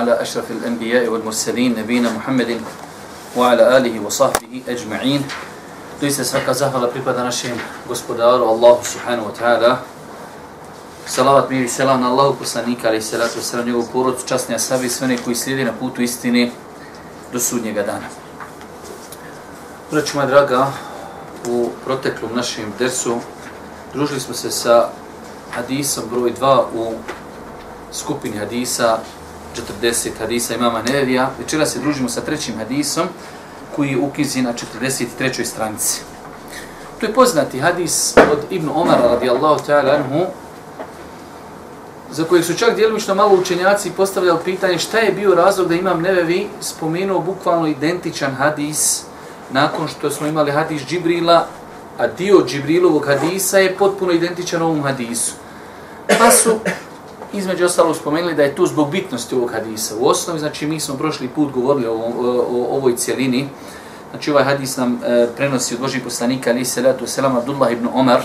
وعلى أشرف الأنبياء والمرسلين نبينا محمد وعلى آله وصحبه أجمعين Doista svaka zahvala pripada našem gospodaru Allahu subhanahu wa ta'ala. Salavat mi i selam na Allahu poslanika, ali salatu selam njegovu porodcu, časnija sabi i sve one koji slijedi na putu istine do sudnjega dana. Braću moja draga, u proteklom našem dersu družili smo se sa hadisom broj 2 u skupini hadisa 40 hadisa imama Nevija. Večera se družimo sa trećim hadisom koji je ukizi na 43. stranici. To je poznati hadis od Ibn Omara radijallahu ta'ala anhu za kojeg su čak djelomično malo učenjaci postavljali pitanje šta je bio razlog da imam Nevevi spomenuo bukvalno identičan hadis nakon što smo imali hadis Džibrila, a dio Džibrilovog hadisa je potpuno identičan ovom hadisu. Pa su između ostalo spomenuli da je to zbog bitnosti ovog hadisa. U osnovi, znači, mi smo prošli put govorili o, o, o ovoj cijelini. Znači, ovaj hadis nam e, prenosi od Božih poslanika, ali se letu selam, Abdullah ibn Omar,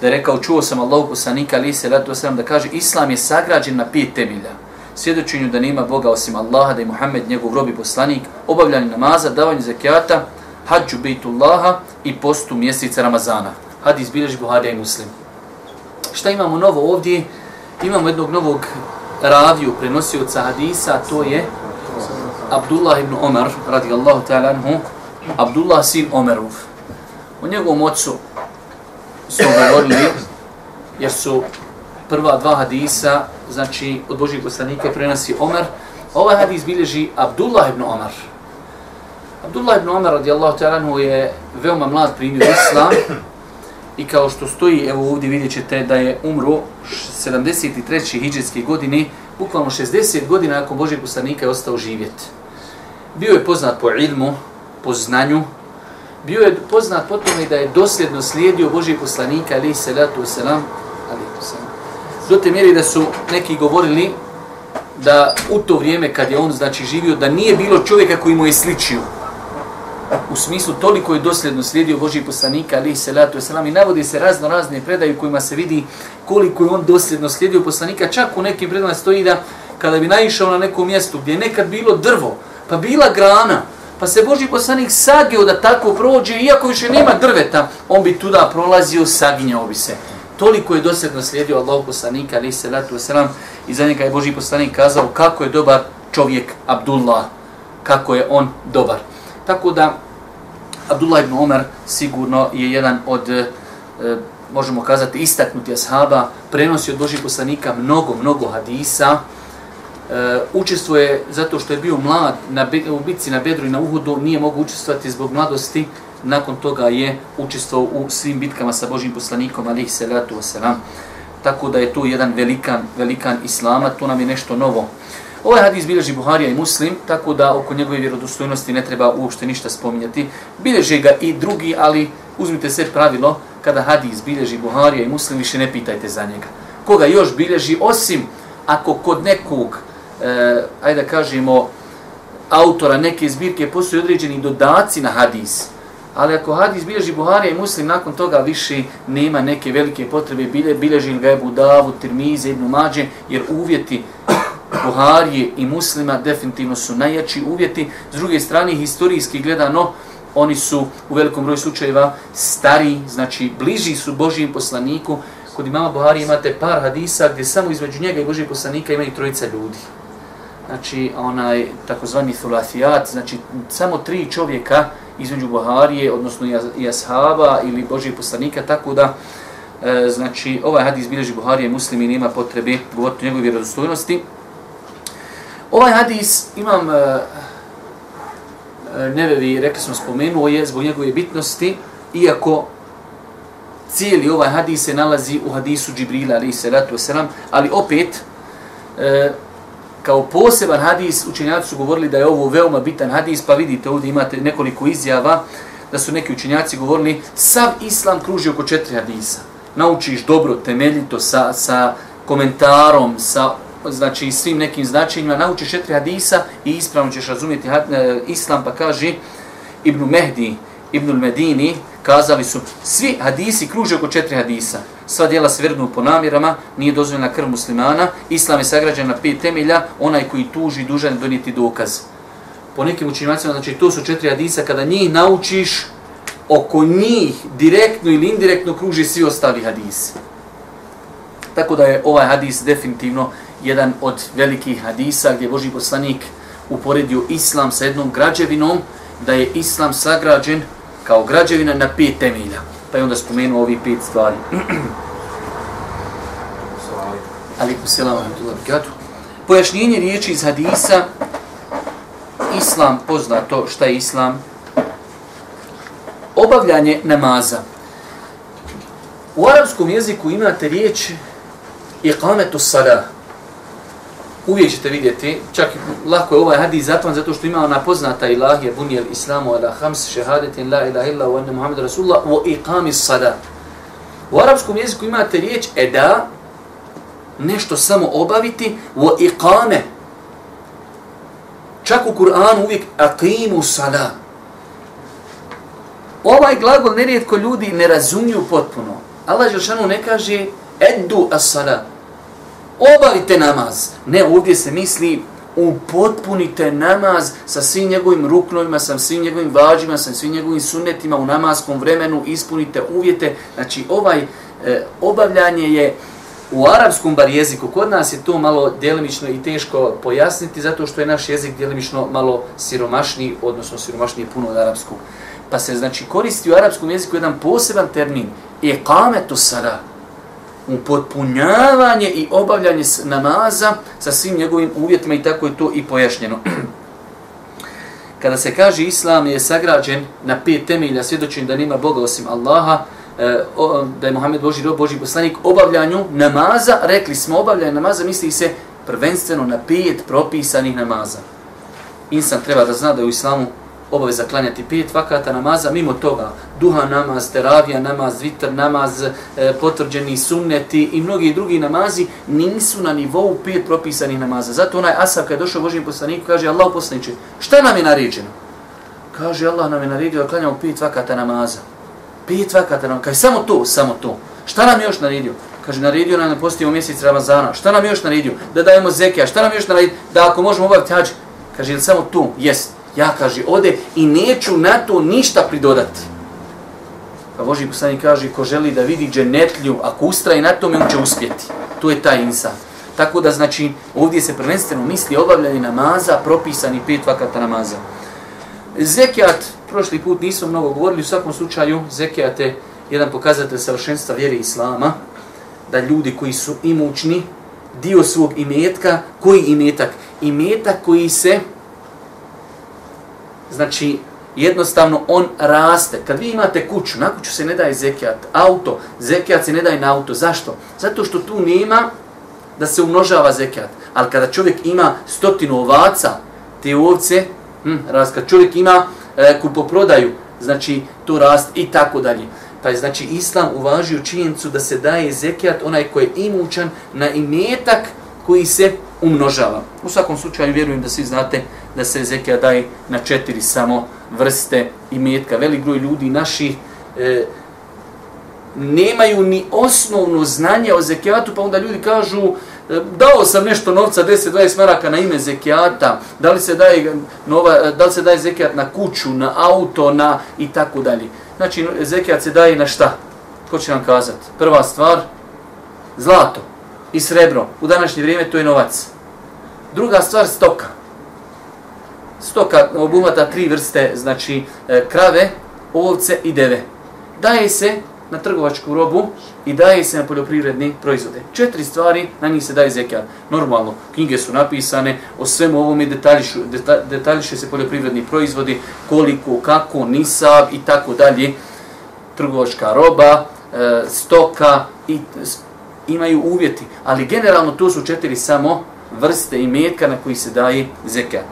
da je rekao, čuo sam Allahu poslanika, ali se letu selam, da kaže, Islam je sagrađen na pet temelja. Svjedočenju da nema Boga osim Allaha, da je Muhammed njegov rob i poslanik, obavljanje namaza, davanje zakijata, hađu bejtullaha i postu mjeseca Ramazana. Hadis bilježi Buharija i Muslim. Šta imamo novo ovdje? Imamo jednog novog raviju prenosioca hadisa, to je Abdullah ibn Omar, radijallahu ta'ala anhu, Abdullah sin Omerov. O njegovom ocu smo govorili, jer su prva dva hadisa, znači od Božih poslanika prenosi Omer, ovaj hadis bilježi Abdullah ibn Omer. Abdullah ibn Omar, radijallahu ta'ala anhu, je veoma mlad primio islam, i kao što stoji, evo ovdje vidjet ćete da je umro 73. hijđetske godine, bukvalno 60 godina nakon Božeg poslanika je ostao živjet. Bio je poznat po ilmu, po znanju, bio je poznat po tome da je dosljedno slijedio Božeg poslanika, ali selatu selam, ali selam. Do te mjeri da su neki govorili da u to vrijeme kad je on znači živio, da nije bilo čovjeka koji mu je sličio u smislu toliko je dosljedno slijedio Boži poslanika, ali se latu selam i navodi se razno razne predaje u kojima se vidi koliko je on dosljedno slijedio poslanika. Čak u nekim predajama stoji da kada bi naišao na neko mjesto gdje je nekad bilo drvo, pa bila grana, pa se Boži poslanik sagio da tako prođe, iako više nema drveta, on bi tuda prolazio, saginjao bi se. Toliko je dosljedno slijedio Allah poslanika, ali se latu selam, i za njega je Boži poslanik kazao kako je dobar čovjek Abdullah, kako je on dobar. Tako da Abdullah ibn Omer sigurno je jedan od, e, možemo kazati, istaknuti ashaba, prenosi od Božih poslanika mnogo, mnogo hadisa, e, učestvuje zato što je bio mlad na, u bitci na Bedru i na Uhudu, nije mogu učestvovati zbog mladosti, nakon toga je učestvovao u svim bitkama sa Božim poslanikom, alih salatu wasalam. Tako da je to jedan velikan, velikan islama, to nam je nešto novo. Ovaj hadis bilježi Buharija i Muslim, tako da oko njegove vjerodostojnosti ne treba uopšte ništa spominjati. Bilježe ga i drugi, ali uzmite sve pravilo, kada hadis bilježi Buharija i Muslim, više ne pitajte za njega. Koga još bilježi, osim ako kod nekog, e, ajde da kažemo, autora neke zbirke postoji određeni dodaci na hadis, ali ako hadis bilježi Buharija i Muslim, nakon toga više nema neke velike potrebe, bilježi ga Ebu Davu, Tirmize, Ibnu Mađe, jer uvjeti Buharije i muslima definitivno su najjači uvjeti. S druge strane, historijski gledano, oni su u velikom broju slučajeva stari, znači bliži su Božijem poslaniku. Kod imama Buhari imate par hadisa gdje samo između njega i Božijeg poslanika imaju trojica ljudi. Znači, onaj takozvani thulafijat, znači samo tri čovjeka između Buharije, odnosno i ashaba ili Božijeg poslanika, tako da e, znači ovaj hadis bilježi Buharije muslimi nema potrebe govoriti o njegovoj vjerodostojnosti. Ovaj hadis imam uh, nevevi, rekli smo, spomenuo je zbog njegove bitnosti, iako cijeli ovaj hadis se nalazi u hadisu Džibrila, ali se ratu selam, ali opet, e, kao poseban hadis, učenjaci su govorili da je ovo veoma bitan hadis, pa vidite ovdje imate nekoliko izjava, da su neki učenjaci govorili, sav islam kruži oko četiri hadisa. Naučiš dobro, temeljito, sa, sa komentarom, sa znači svim nekim značenjima, naučiš četiri hadisa i ispravno ćeš razumjeti had, e, islam, pa kaže Ibn Mehdi, Ibn Medini, kazali su, svi hadisi kruže oko četiri hadisa. Sva dijela se vrednu po namjerama, nije dozvoljena krv muslimana, islam je sagrađen na pet temelja, onaj koji tuži dužan donijeti dokaz. Po nekim učinjacima, znači to su četiri hadisa, kada njih naučiš, oko njih direktno ili indirektno kruži svi ostali hadisi. Tako da je ovaj hadis definitivno jedan od velikih hadisa gdje Boži poslanik uporedio islam sa jednom građevinom, da je islam sagrađen kao građevina na pet temelja. Pa je onda spomenuo ovi pet stvari. Alikum selam wa Pojašnjenje riječi iz hadisa, islam poznato šta je islam, obavljanje namaza. U arapskom jeziku imate riječ iqametu salah, uvijek ćete vidjeti, čak lako je ovaj hadis zatvan zato što ima ona poznata ilahija bunijel islamu ala hams šehadetin la ilaha illa wa anna muhammed rasulullah wa iqami sada. U arapskom jeziku imate riječ eda, nešto samo obaviti, wa iqame. Čak u Kur'anu uvijek aqimu sada. Ovaj glagol nerijetko ljudi ne razumiju potpuno. Allah Žešanu ne kaže eddu as-salat obavite namaz. Ne, ovdje se misli upotpunite namaz sa svim njegovim ruknovima, sa svim njegovim vađima, sa svim njegovim sunnetima u namaskom vremenu, ispunite uvjete. Znači, ovaj e, obavljanje je u arapskom bar jeziku, kod nas je to malo djelimično i teško pojasniti, zato što je naš jezik djelimično malo siromašniji, odnosno siromašniji puno od arapskog. Pa se znači koristi u arapskom jeziku jedan poseban termin, iqametu sada upotpunjavanje i obavljanje namaza sa svim njegovim uvjetima i tako je to i pojašnjeno. Kada se kaže Islam je sagrađen na pet temelja, svjedočim da nima Boga osim Allaha, e, da je Muhammed Boži rob, Boži poslanik, obavljanju namaza, rekli smo obavljanje namaza, misli se prvenstveno na pet propisanih namaza. Insan treba da zna da je u Islamu obaveza klanjati pet vakata namaza, mimo toga duha namaz, teravija namaz, vitr namaz, e, potvrđeni sunneti i mnogi drugi namazi nisu na nivou pet propisanih namaza. Zato onaj Asaf kada je došao Božijem poslaniku kaže Allah poslaniče, šta nam je naređeno? Kaže Allah nam je naredio da klanjamo pet vakata namaza. Pet vakata namaza. Kaže samo to, samo to. Šta nam je još naredio? Kaže, naredio nam da postimo mjesec Ramazana. Šta nam je još naredio? Da dajemo zekija. Šta nam je još naredio? Da ako možemo obaviti hađ. Kaže, ili samo tu? Jest. Ja, kaže, ode i neću na to ništa pridodati. Pa Boži poslanik kaže, ko želi da vidi dženetlju, ako ustraje na tome, on će uspjeti. To je taj insan. Tako da, znači, ovdje se prvenstveno misli obavljanje namaza, propisani pet vakata namaza. Zekijat, prošli put nismo mnogo govorili, u svakom slučaju, zekijat je jedan pokazatelj savršenstva vjere Islama, da ljudi koji su imućni, dio svog imetka, koji imetak? Imetak koji se znači jednostavno on raste. Kad vi imate kuću, na kuću se ne daje zekijat, auto, zekijat se ne daje na auto. Zašto? Zato što tu nema da se umnožava zekijat. Ali kada čovjek ima stotinu ovaca, te ovce, hm, raz, kad čovjek ima e, kupoprodaju, znači to rast i tako dalje. Pa je znači islam uvažio činjenicu da se daje zekijat onaj koji je imućan na imetak koji se umnožava. U svakom slučaju vjerujem da svi znate da se zekija daje na četiri samo vrste i metka. Velik broj ljudi naši e, nemaju ni osnovno znanje o zekijatu, pa onda ljudi kažu e, dao sam nešto novca, 10-20 maraka na ime zekijata, da li se daje, nova, e, da li se daje zekijat na kuću, na auto, na i tako dalje. Znači, zekijat se daje na šta? Ko će nam kazati? Prva stvar, zlato i srebro. U današnje vrijeme to je novac. Druga stvar, stoka. Stoka obuhvata tri vrste, znači e, krave, ovce i deve. Daje se na trgovačku robu i daje se na poljoprivredni proizvode. Četiri stvari na njih se daje zekijat. Normalno, knjige su napisane, o svemu ovome detaljišu, deta, detaljiše se poljoprivredni proizvodi, koliko, kako, nisab i tako dalje. Trgovačka roba, e, stoka i imaju uvjeti. Ali generalno to su četiri samo vrste i metka na koji se daje zekat.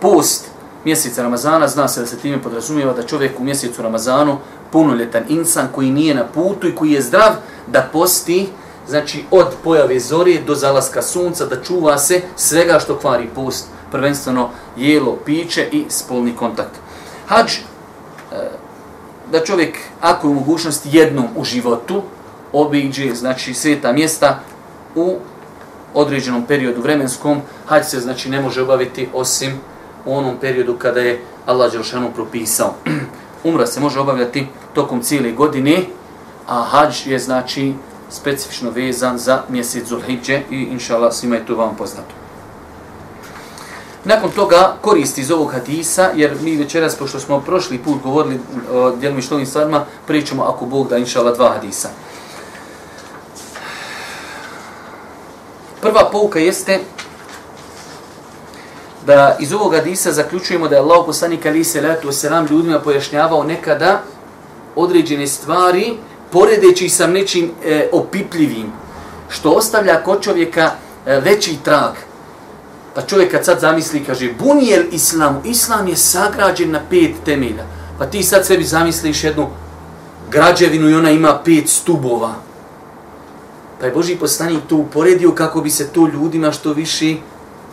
Post mjeseca Ramazana, zna se da se time podrazumijeva da čovjek u mjesecu Ramazanu, punoljetan insan koji nije na putu i koji je zdrav, da posti znači od pojave zore do zalaska sunca, da čuva se svega što kvari post, prvenstveno jelo, piće i spolni kontakt. Hadž, eh, da čovjek, ako je u mogućnosti jednom u životu, obiđe, znači, sveta mjesta u određenom periodu vremenskom, hađ se, znači, ne može obaviti osim u onom periodu kada je Allah Đelšanu propisao. Umra se može obavljati tokom cijele godine, a hađ je, znači, specifično vezan za mjesec Zulhidje i inšala svima je to vam poznato. Nakon toga koristi iz ovog hadisa, jer mi večeras, pošto smo prošli put govorili o djelimištovim stvarima, pričamo ako Bog da inšala dva hadisa. Prva pouka jeste da iz ovog hadisa zaključujemo da je Allah poslanik ali se letu selam ljudima pojašnjavao nekada određene stvari poredeći sa nečim e, opipljivim što ostavlja kod čovjeka e, veći trag. Pa čovjek kad sad zamisli kaže bunijel islamu, islam je sagrađen na pet temelja. Pa ti sad sebi zamisliš jednu građevinu i ona ima pet stubova. Pa je Boži poslanik to uporedio kako bi se to ljudima što više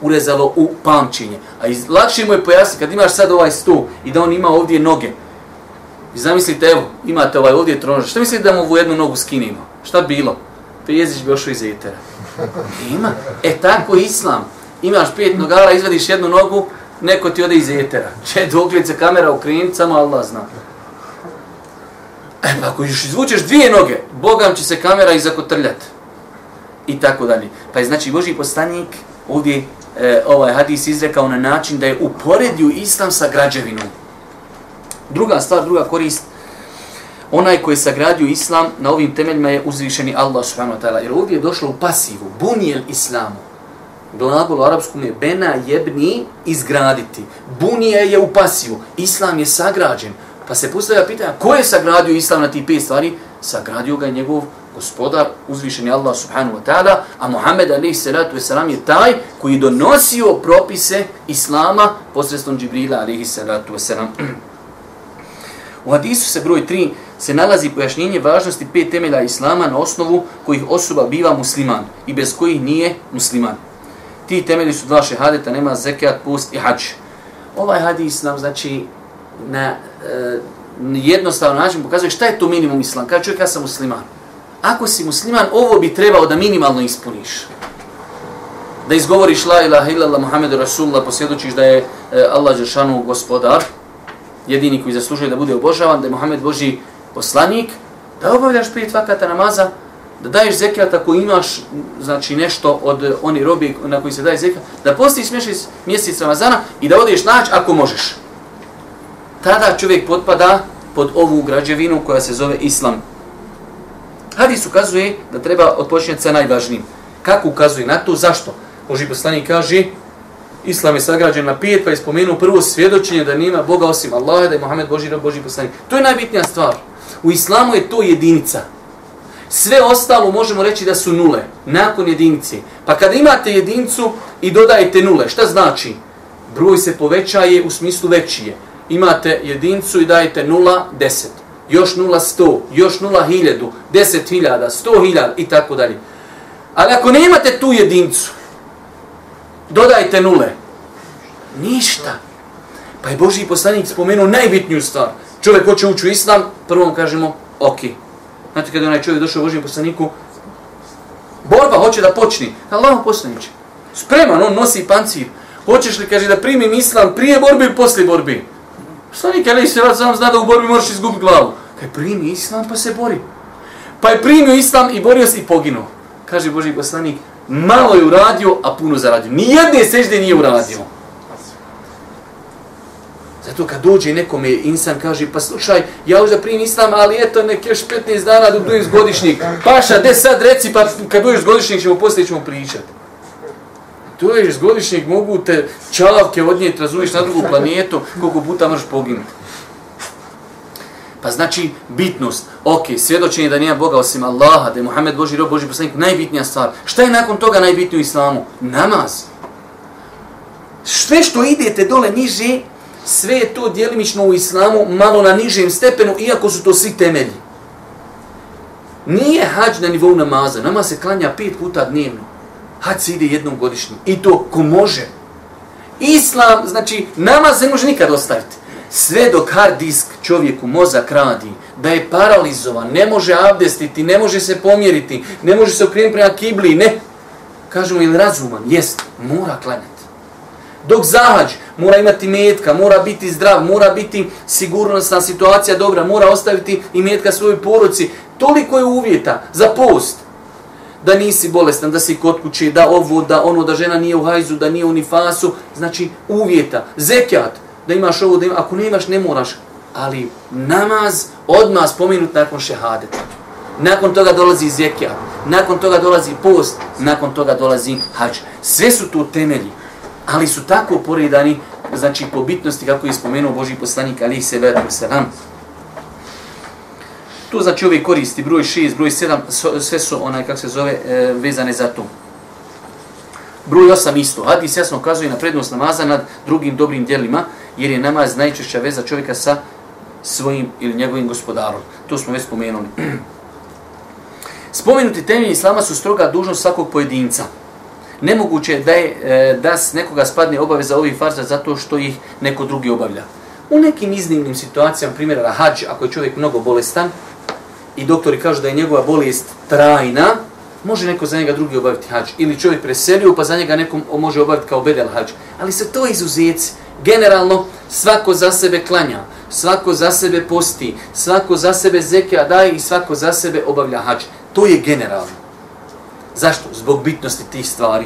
urezalo u pamćenje. A iz, lakše mu je pojasniti, kad imaš sad ovaj stu i da on ima ovdje noge, i zamislite, evo, imate ovaj ovdje tronož, šta mislite da mu ovu jednu nogu skinimo? Šta bilo? Pa bi ošao iz etera. Ima. E tako islam. Imaš pet nogala, izvadiš jednu nogu, neko ti ode iz etera. Če doglice kamera u krinicama, Allah zna. E pa ako još izvučeš dvije noge, Bogam će se kamera izakotrljati. I tako dalje. Pa je znači Boži postanik ovdje e, ovaj hadis izrekao na način da je uporedio islam sa građevinom. Druga stvar, druga korist, onaj koji je sagradio islam na ovim temeljima je uzvišeni Allah subhanahu wa ta'ala. Jer ovdje je došlo u pasivu, bunijel islamu. Glagol u arapskom je bena jebni izgraditi. Bunije je u pasivu. Islam je sagrađen. Pa se postavlja pitanja, ko je sagradio islam na ti pet stvari? Sagradio ga njegov gospodar, uzvišeni Allah subhanahu wa ta'ala, a Muhammed alaih salatu wasalam je taj koji donosio propise Islama posredstvom Džibrila alaih salatu wasalam. U hadisu se broj 3 se nalazi pojašnjenje važnosti pet temelja Islama na osnovu kojih osoba biva musliman i bez kojih nije musliman. Ti temelji su dva šehadeta, nema zekat, post i hađ. Ovaj hadis nam znači na e, jednostavan način pokazuje šta je to minimum islam. Kada čovjek ja sam musliman. Ako si musliman, ovo bi trebao da minimalno ispuniš. Da izgovoriš la ilaha illallah Muhammedu Rasulullah, posvjedočiš da je e, Allah Žešanu gospodar, jedini koji zaslužuje da bude obožavan, da je Muhammed Boži poslanik, da obavljaš pet vakata namaza, da daješ zekijat ako imaš znači nešto od oni robi na koji se daje zekijat, da postiš mjesec, mjesec Ramazana i da odeš naći ako možeš. Tada čovjek potpada pod ovu građevinu koja se zove Islam. Hadis ukazuje da treba odpočinjati sa najvažnijim. Kako ukazuje na to? Zašto? Boži poslanik kaže, Islam je sagrađen na pijet, pa je spomenuo prvo svjedočenje da nema Boga osim Allaha, da je Mohamed Boži rob, Boži poslanik. To je najbitnija stvar. U islamu je to jedinica. Sve ostalo možemo reći da su nule, nakon jedinice. Pa kada imate jedincu i dodajete nule, šta znači? Broj se povećaje u smislu većije imate jedincu i dajete 0, 10. Još 0, 100. Još 0, 1000. 10.000, 100.000 10 i tako dalje. Ali ako ne imate tu jedincu, dodajte nule. Ništa. Pa je Boži poslanik spomenuo najbitniju stvar. Čovjek hoće ući u islam, prvom kažemo, ok. Znate kada je onaj čovjek došao u Božijem poslaniku, borba hoće da počni. Allaho poslanić, spreman, on nosi pancir. Hoćeš li, kaže, da primim islam prije borbe i poslije borbe? Poslanik, ali se vas sam zna da u borbi moraš izgubiti glavu. Kaj primi islam pa se bori. Pa je primio islam i borio se i poginuo. Kaže Boži poslanik, malo je uradio, a puno zaradio. Nijedne sežde nije uradio. Zato kad dođe nekome insan kaže, pa slušaj, ja už da primim islam, ali eto nek još 15 dana do dođe godišnjik. Paša, de sad reci, pa kad dođeš godišnjik ćemo poslije ćemo pričati. Dođeš godišnjik, mogu te čalavke odnijeti, razumiješ na drugu planetu, koliko puta možeš poginuti. Pa znači bitnost. Ok, svjedočenje da nije Boga osim Allaha, da je Muhammed Boži rob, Boži poslanik, najbitnija stvar. Šta je nakon toga najbitnije u islamu? Namaz. Sve što idete dole niže, sve je to dijelimično u islamu, malo na nižem stepenu, iako su to svi temelji. Nije hađ na nivou namaza. Namaz se klanja pet puta dnevno. Hađ se ide jednom godišnjem. I to ko može. Islam, znači, namaz se može nikad ostaviti. Sve dok hard disk čovjeku mozak radi, da je paralizovan, ne može abdestiti, ne može se pomjeriti, ne može se okrenuti prema kibli, ne. Kažemo, ili razuman? Jest, mora klanjati. Dok zahađ, mora imati metka, mora biti zdrav, mora biti sigurnosna situacija dobra, mora ostaviti i metka svojoj poruci. Toliko je uvjeta za post. Da nisi bolestan, da si kod kuće, da ovo, da ono, da žena nije u hajzu, da nije u nifasu. Znači, uvjeta. zekjat, da imaš ovo, da imaš, ako ne imaš, ne moraš. Ali namaz odmah spominut nakon šehadeta. Nakon toga dolazi zekjat, nakon toga dolazi post, nakon toga dolazi hađ. Sve su tu temelji, ali su tako poredani, znači po bitnosti kako je spomenuo Boži poslanik Ali se vedu se. Tu znači ove koristi, broj 6, broj 7, sve su onaj, kako se zove, e, vezane za to. Broj 8 isto. Hadis jasno ukazuje na prednost namaza nad drugim dobrim djelima, jer je namaz najčešća veza čovjeka sa svojim ili njegovim gospodarom. To smo već spomenuli. Spomenuti temelji islama su stroga dužnost svakog pojedinca. Nemoguće je da, je, e, da s nekoga spadne obaveza ovih farza zato što ih neko drugi obavlja. U nekim iznimnim situacijama, primjera hađ, ako je čovjek mnogo bolestan i doktori kažu da je njegova bolest trajna, može neko za njega drugi obaviti hađ. Ili čovjek preselio pa za njega neko može obaviti kao bedel hađ. Ali se to izuzeci. Generalno, svako za sebe klanja, svako za sebe posti, svako za sebe zekija daje i svako za sebe obavlja hađ. To je generalno. Zašto? Zbog bitnosti tih stvari.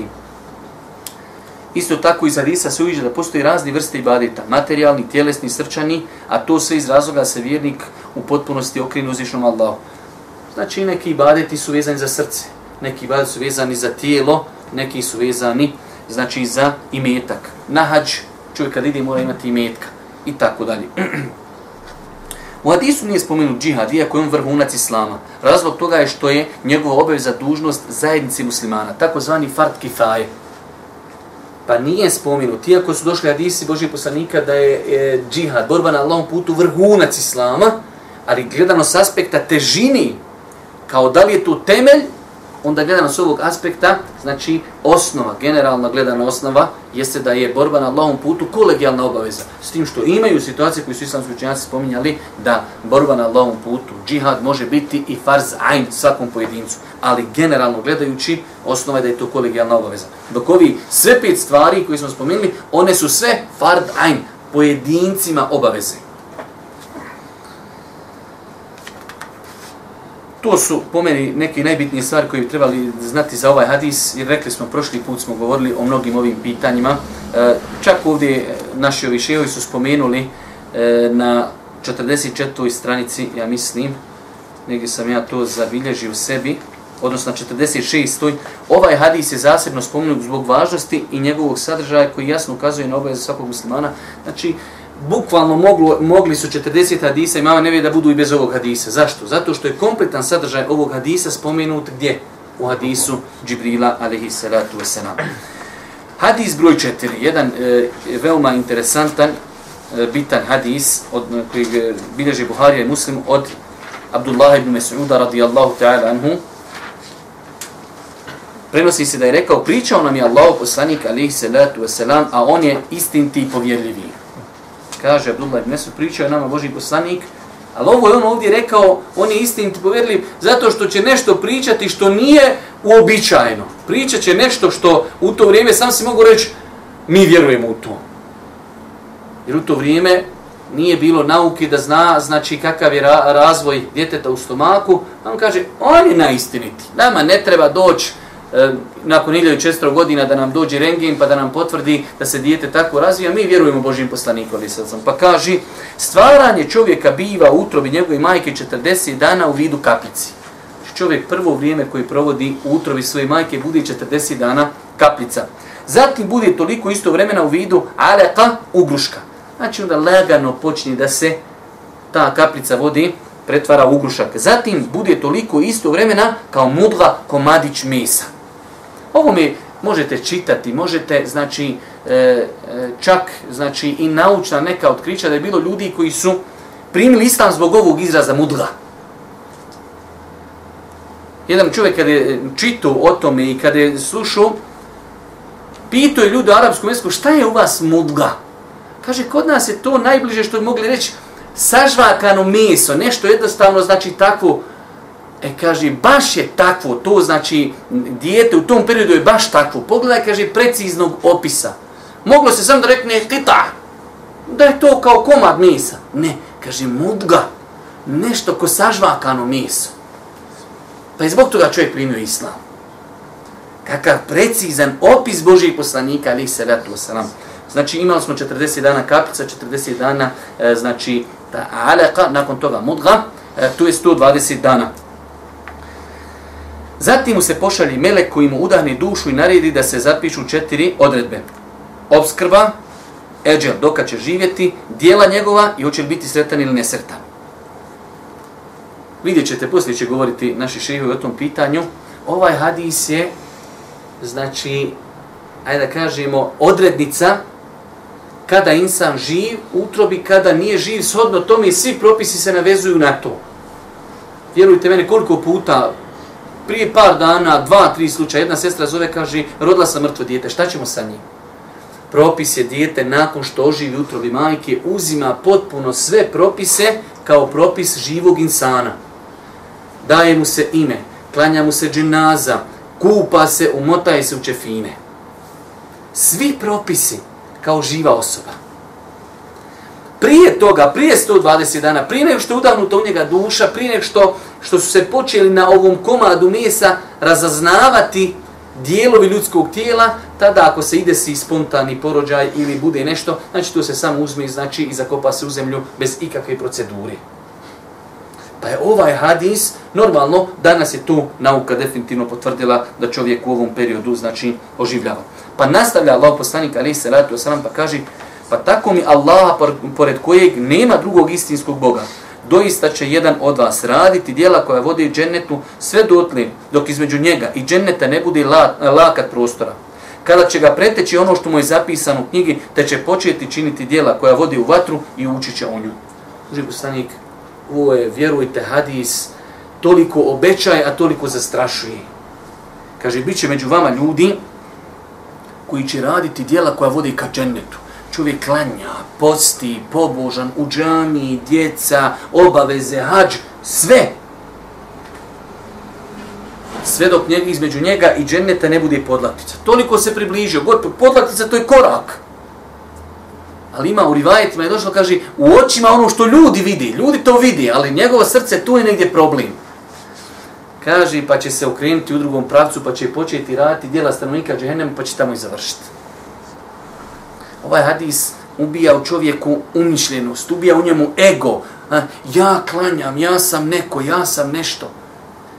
Isto tako iz Hadisa se uviđa da postoji razni vrste ibadeta, materijalni, tjelesni, srčani, a to sve iz razloga se vjernik u potpunosti okrenu uzvišnom Allahu. Znači neki ibadeti su vezani za srce, neki ibadeti su vezani za tijelo, neki su vezani znači za imetak. Na hađ čovjek kad ide mora imati imetka i tako dalje. U hadisu nije spomenut džihad, iako je on vrhunac islama. Razlog toga je što je njegova obaveza dužnost zajednici muslimana, takozvani fard kifaje. Pa nije spomenut, iako su došli hadisi Božih poslanika da je e, džihad, borba na Allahom putu, vrhunac islama, ali gledano s aspekta težini, kao da li je to temelj onda gledano s ovog aspekta, znači osnova, generalna gledana osnova, jeste da je borba na Allahom putu kolegijalna obaveza. S tim što imaju situacije koje su islamski učenjaci spominjali, da borba na Allahom putu, džihad, može biti i farz ajn svakom pojedincu. Ali generalno gledajući, osnova je da je to kolegijalna obaveza. Dok ovi sve pet stvari koje smo spomenuli, one su sve fard ajn, pojedincima obaveze. To su po meni neke najbitnije stvari koje bi trebali znati za ovaj hadis, jer rekli smo, prošli put smo govorili o mnogim ovim pitanjima. E, čak ovdje naši ovi šehovi su spomenuli e, na 44. stranici, ja mislim, negdje sam ja to zabilježio sebi, odnosno na 46. Ovaj hadis je zasebno spomenut zbog važnosti i njegovog sadržaja koji jasno ukazuje na obaveze svakog muslimana. Znači, bukvalno moglo, mogli su 40 hadisa imama mama da budu i bez ovog hadisa. Zašto? Zato što je kompletan sadržaj ovog hadisa spomenut gdje? U hadisu Džibrila alaihi salatu wasalam. Hadis broj 4, jedan e, veoma interesantan, e, bitan hadis od, e, koji e, bilježi Buharija i Muslim od Abdullah ibn Mas'uda radijallahu ta'ala anhu. Prenosi se da je rekao, pričao nam je Allah poslanik alaihi salatu wasalam, a on je istinti i povjerljiviji kaže Abdullah ibn Mesud, pričao je nama Boži poslanik, ali ovo je on ovdje rekao, on je istiniti povjerljiv, zato što će nešto pričati što nije uobičajeno. Pričat će nešto što u to vrijeme, sam si mogu reći, mi vjerujemo u to. Jer u to vrijeme nije bilo nauke da zna znači kakav je razvoj djeteta u stomaku, on kaže, on je naistiniti. Nama ne treba doći E, nakon 1400 godina da nam dođe rengen pa da nam potvrdi da se dijete tako razvija, mi vjerujemo Božim poslanikom. Pa kaže, stvaranje čovjeka biva u utrobi njegove majke 40 dana u vidu kaplici. Znači, čovjek prvo vrijeme koji provodi u utrobi svoje majke bude 40 dana kaplica. Zatim bude toliko isto vremena u vidu aleka ugruška. Znači onda lagano počne da se ta kaplica vodi pretvara u ugrušak. Zatim bude toliko isto vremena kao mudla komadić mesa. Ovo mi možete čitati, možete, znači, e, e, čak, znači, i naučna neka otkrića da je bilo ljudi koji su primili islam zbog ovog izraza mudla. Jedan čovjek kada je čitao o tome i kada je slušao, pitao je ljudi u arapskom jeziku šta je u vas mudla? Kaže, kod nas je to najbliže što bi mogli reći sažvakano meso, nešto jednostavno znači takvo, e kaže, baš je takvo, to znači dijete u tom periodu je baš takvo. Pogledaj, kaže, preciznog opisa. Moglo se samo da rekne tita, da je to kao komad mesa. Ne, kaže, mudga, nešto ko sažvakano meso. Pa je zbog toga čovjek primio islam. Kakav precizan opis Božijeg poslanika, ali se vratu wasalam. Znači imali smo 40 dana kapica, 40 dana, e, znači ta alaka, nakon toga mudga, e, tu je 120 dana. Zatim mu se pošalji melek koji mu udahne dušu i naredi da se zapišu četiri odredbe. Obskrba, eđel, doka će živjeti, dijela njegova i hoće li biti sretan ili nesretan. Vidjet ćete, poslije će govoriti naši šehovi o tom pitanju. Ovaj hadis je, znači, ajde da kažemo, odrednica kada insan živ, utrobi kada nije živ, shodno tome svi propisi se navezuju na to. Vjerujte mene koliko puta, prije par dana, dva, tri slučaja, jedna sestra zove, kaže, rodila sam mrtvo dijete, šta ćemo sa njim? Propis je dijete nakon što oživi utrovi majke, uzima potpuno sve propise kao propis živog insana daje mu se ime, klanja mu se dženaza, kupa se, umotaje se u čefine. Svi propisi kao živa osoba. Prije toga, prije 120 dana, prije nego što je udahnuta u njega duša, prije nego što, što su se počeli na ovom komadu mesa razaznavati dijelovi ljudskog tijela, tada ako se ide si spontani porođaj ili bude nešto, znači to se samo uzme znači, i zakopa se u zemlju bez ikakve procedure. Pa je ovaj hadis, normalno, danas je tu nauka definitivno potvrdila da čovjek u ovom periodu, znači, oživljava. Pa nastavlja Allah poslanik, ali se radi o pa kaže, pa tako mi Allah, pored kojeg nema drugog istinskog Boga, doista će jedan od vas raditi dijela koja vode džennetu sve dotle, dok između njega i dženneta ne bude lakat prostora. Kada će ga preteći ono što mu je zapisano u knjigi, te će početi činiti dijela koja vodi u vatru i ući će o nju. Živ poslanik, ovo je, vjerujte, hadis, toliko obećaje, a toliko zastrašuje. Kaže, bit će među vama ljudi koji će raditi dijela koja vode ka džennetu. Čovjek klanja, posti, pobožan, u džami, djeca, obaveze, hađ, sve. Sve dok njeg, između njega i dženneta ne bude podlatica. Toliko se približio. god Podlatica to je korak. Ali ima u rivajetima je došlo, kaže, u očima ono što ljudi vidi, ljudi to vidi, ali njegovo srce tu je negdje problem. Kaže, pa će se okrenuti u drugom pravcu, pa će početi raditi dijela stanovnika džehennema, pa će tamo i završiti. Ovaj hadis ubija u čovjeku umišljenost, ubija u njemu ego. A, ja klanjam, ja sam neko, ja sam nešto.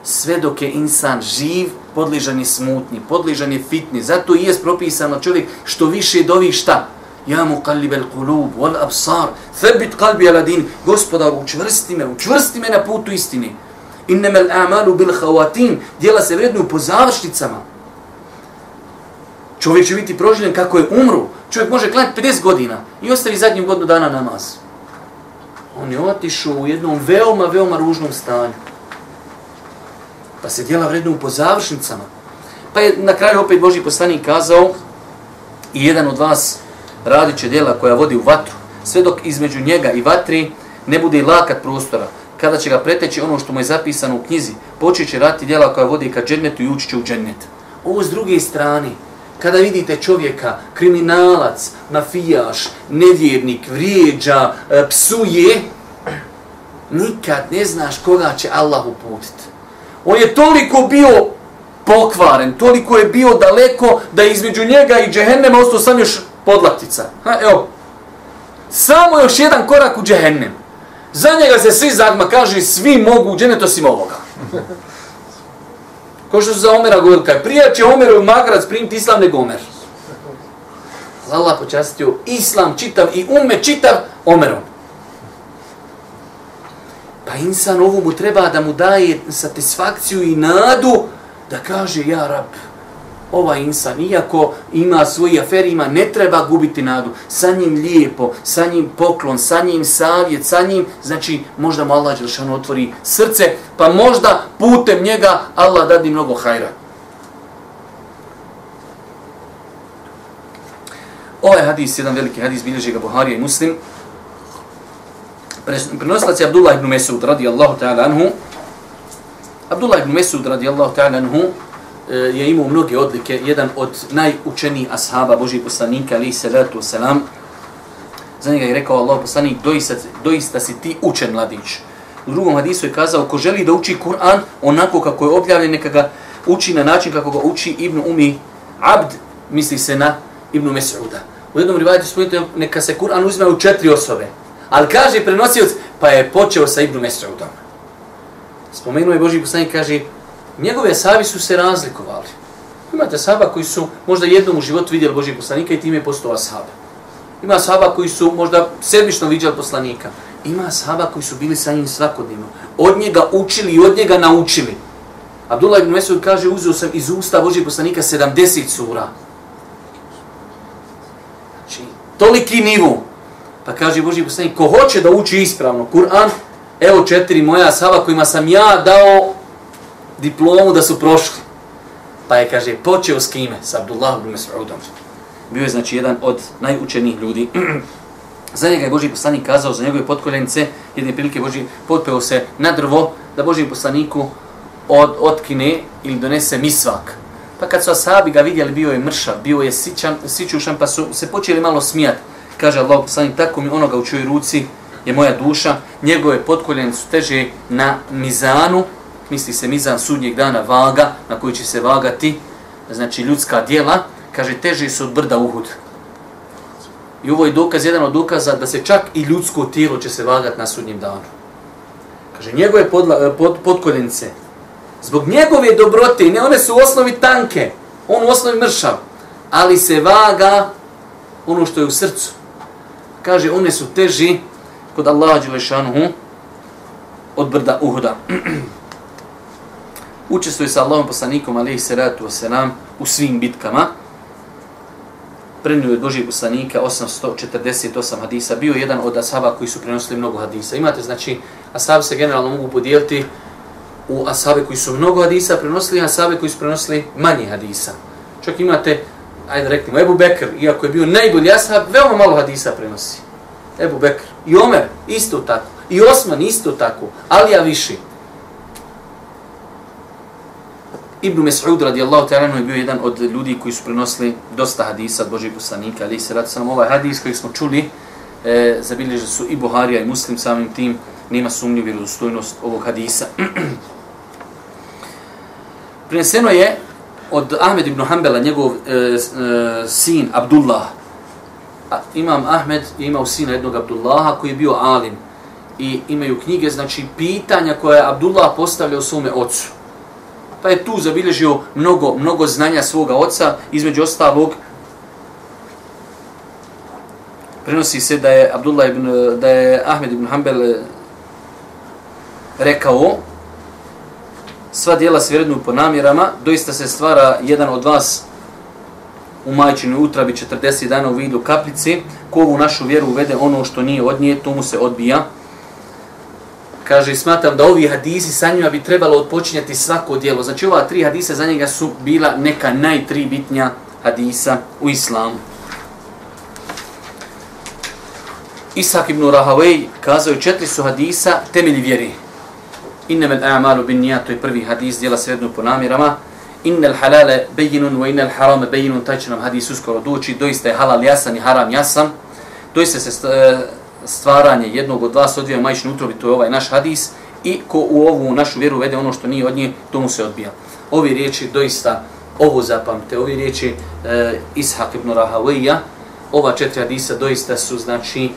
Sve dok je insan živ, podližan je smutnji, podližan je fitni. Zato i je propisano čovjek što više dovi šta? Ja mu kalibel kulub, wal absar, thebit kalbi aladin. Gospodar, učvrsti me, učvrsti me na putu istini. Innama amalu bil khawatin, djela se vrednuju po završnicama. Čovjek će biti proživljen kako je umru. Čovjek može klanjati 50 godina i ostavi zadnju godinu dana namaz. On je otišao u jednom veoma, veoma ružnom stanju. Pa se djela vrednuju po završnicama. Pa je na kraju opet Boži poslanik kazao i jedan od vas radit će djela koja vodi u vatru, sve dok između njega i vatri ne bude lakat prostora. Kada će ga preteći ono što mu je zapisano u knjizi, počet će raditi djela koja vodi ka džennetu i ući će u džennet. Ovo s druge strane, kada vidite čovjeka, kriminalac, mafijaš, nevjernik, vrijeđa, e, psuje, nikad ne znaš koga će Allah uputiti. On je toliko bio pokvaren, toliko je bio daleko da između njega i džehennema ostao sam još podlatica. Ha, evo, samo još jedan korak u džehennem. Za njega se svi zagma kaže, svi mogu u džennet osim ovoga. Ko što su za Omera govorili, kaj prije će Omer u Magarac primiti islam nego Omer. Allah počastio islam čitav i ume čitav Omerom. Pa insan ovu mu treba da mu daje satisfakciju i nadu da kaže, ja rab, ovaj insan, iako ima svoji aferi, ima, ne treba gubiti nadu. Sa njim lijepo, sa njim poklon, sa njim savjet, sa njim, znači, možda mu Allah Đelšanu otvori srce, pa možda putem njega Allah dadi mnogo hajra. Ovaj hadis, jedan veliki hadis, bilježi ga Buharija i Muslim. Prenosilac je Abdullah ibn Mesud, radijallahu ta'ala anhu. Abdullah ibn Mesud, radijallahu ta'ala anhu, je imao mnoge odlike, jedan od najučenijih ashaba Božih poslanika, ali salatu selam, Za njega je rekao Allah poslanik, doista, doista si ti učen mladić. U drugom hadisu je kazao, ko želi da uči Kur'an onako kako je objavljen, neka ga uči na način kako ga uči Ibn Umi Abd, misli se na Ibn Mes'uda. U jednom rivajtu spomenuti neka se Kur'an uzme u četiri osobe. Ali kaže prenosioc, pa je počeo sa Ibn Mes'udom. Spomenuo je Boži poslanik, kaže, njegove sahabi su se razlikovali. Imate sahaba koji su možda jednom u životu vidjeli Božijeg poslanika i time je postao sahaba. Ima sahaba koji su možda sedmično vidjeli poslanika. Ima sahaba koji su bili sa njim svakodnevno. Od njega učili i od njega naučili. Abdullah ibn Mesud kaže, uzeo sam iz usta Božijeg poslanika 70 sura. Znači, toliki nivu. Pa kaže Boži poslanik, ko hoće da uči ispravno Kur'an, evo četiri moja sahaba kojima sam ja dao diplomu da su prošli. Pa je, kaže, počeo s kime? S Abdullah ibn Mas'udom. Bio je, znači, jedan od najučenijih ljudi. za njega je Boži poslanik kazao, za njegove potkoljenice, jedne prilike Boži potpeo se na drvo, da Boži poslaniku od, otkine ili donese misvak. Pa kad su asabi ga vidjeli, bio je mršav, bio je sićan, sićušan, pa su se počeli malo smijati. Kaže Allah poslanik, tako mi onoga u čoj ruci je moja duša, njegove potkoljenice su teže na mizanu, misli se mizan sudnjeg dana vaga, na koji će se vagati, znači ljudska dijela, kaže, teže su od brda Uhud. I ovo je dokaz, jedan od dokaza da se čak i ljudsko tijelo će se vagati na sudnjem danu. Kaže, njegove podla, eh, pod, podkoljenice, zbog njegove dobrote, ne one su u osnovi tanke, on u osnovi mršav, ali se vaga ono što je u srcu. Kaže, one su teži kod Allaha Đelešanuhu od brda Uhuda. Učestvuje sa Allahom poslanikom, alaihi salatu wasalam, u svim bitkama, prenio je Božijeg poslanika 848 hadisa, bio jedan od ashaba koji su prenosili mnogo hadisa. Imate, znači, ashabi se generalno mogu podijeliti u ashabe koji su mnogo hadisa prenosili, ashabe koji su prenosili manje hadisa. Čak imate, ajde reknimo, Ebu Bekr, iako je bio najbolji ashab, veoma malo hadisa prenosi. Ebu Bekr. I Omer, isto tako. I Osman, isto tako. Ali ja Ibn Mes'ud radijallahu ta'ala je bio jedan od ljudi koji su prenosili dosta hadisa od Božih poslanika, ali se radi samo ovaj hadis koji smo čuli, e, zabilježili su i Buharija i Muslim samim tim, nema sumnju vjerodostojnost ovog hadisa. Prineseno je od Ahmed ibn Hanbala, njegov e, e, sin Abdullah. A, imam Ahmed je imao sina jednog Abdullaha koji je bio alim. I imaju knjige, znači pitanja koje je Abdullah postavljao svome ocu pa je tu zabilježio mnogo, mnogo znanja svoga oca, između ostalog, prenosi se da je Abdullah ibn, da je Ahmed ibn Hanbel eh, rekao sva dijela se vrednuju po namjerama, doista se stvara jedan od vas u majčinoj utrabi 40 dana u vidu kaplice, ko u našu vjeru uvede ono što nije od nje, to mu se odbija kaže, smatram da ovi hadisi sa njima bi trebalo odpočinjati svako dijelo. Znači, ova tri hadisa za njega su bila neka najtri bitnja hadisa u islamu. Isak ibn Rahavej kazao je četiri su hadisa temelji vjeri. Inne med a'malu bin nija, to je prvi hadis, dijela se jednu po namirama. Innel halale bejinun, wa innel harame bejinun, taj će nam hadis uskoro doći. Doista je halal jasan i haram jasan. Doista se e, stvaranje jednog od vas odvija majčni utrobi, to je ovaj naš hadis, i ko u ovu našu vjeru vede ono što nije od nje, to mu se odbija. Ovi riječi doista, ovo zapamte, ovi riječi e, Ishak ibn Rahavija, ova četiri hadisa doista su, znači,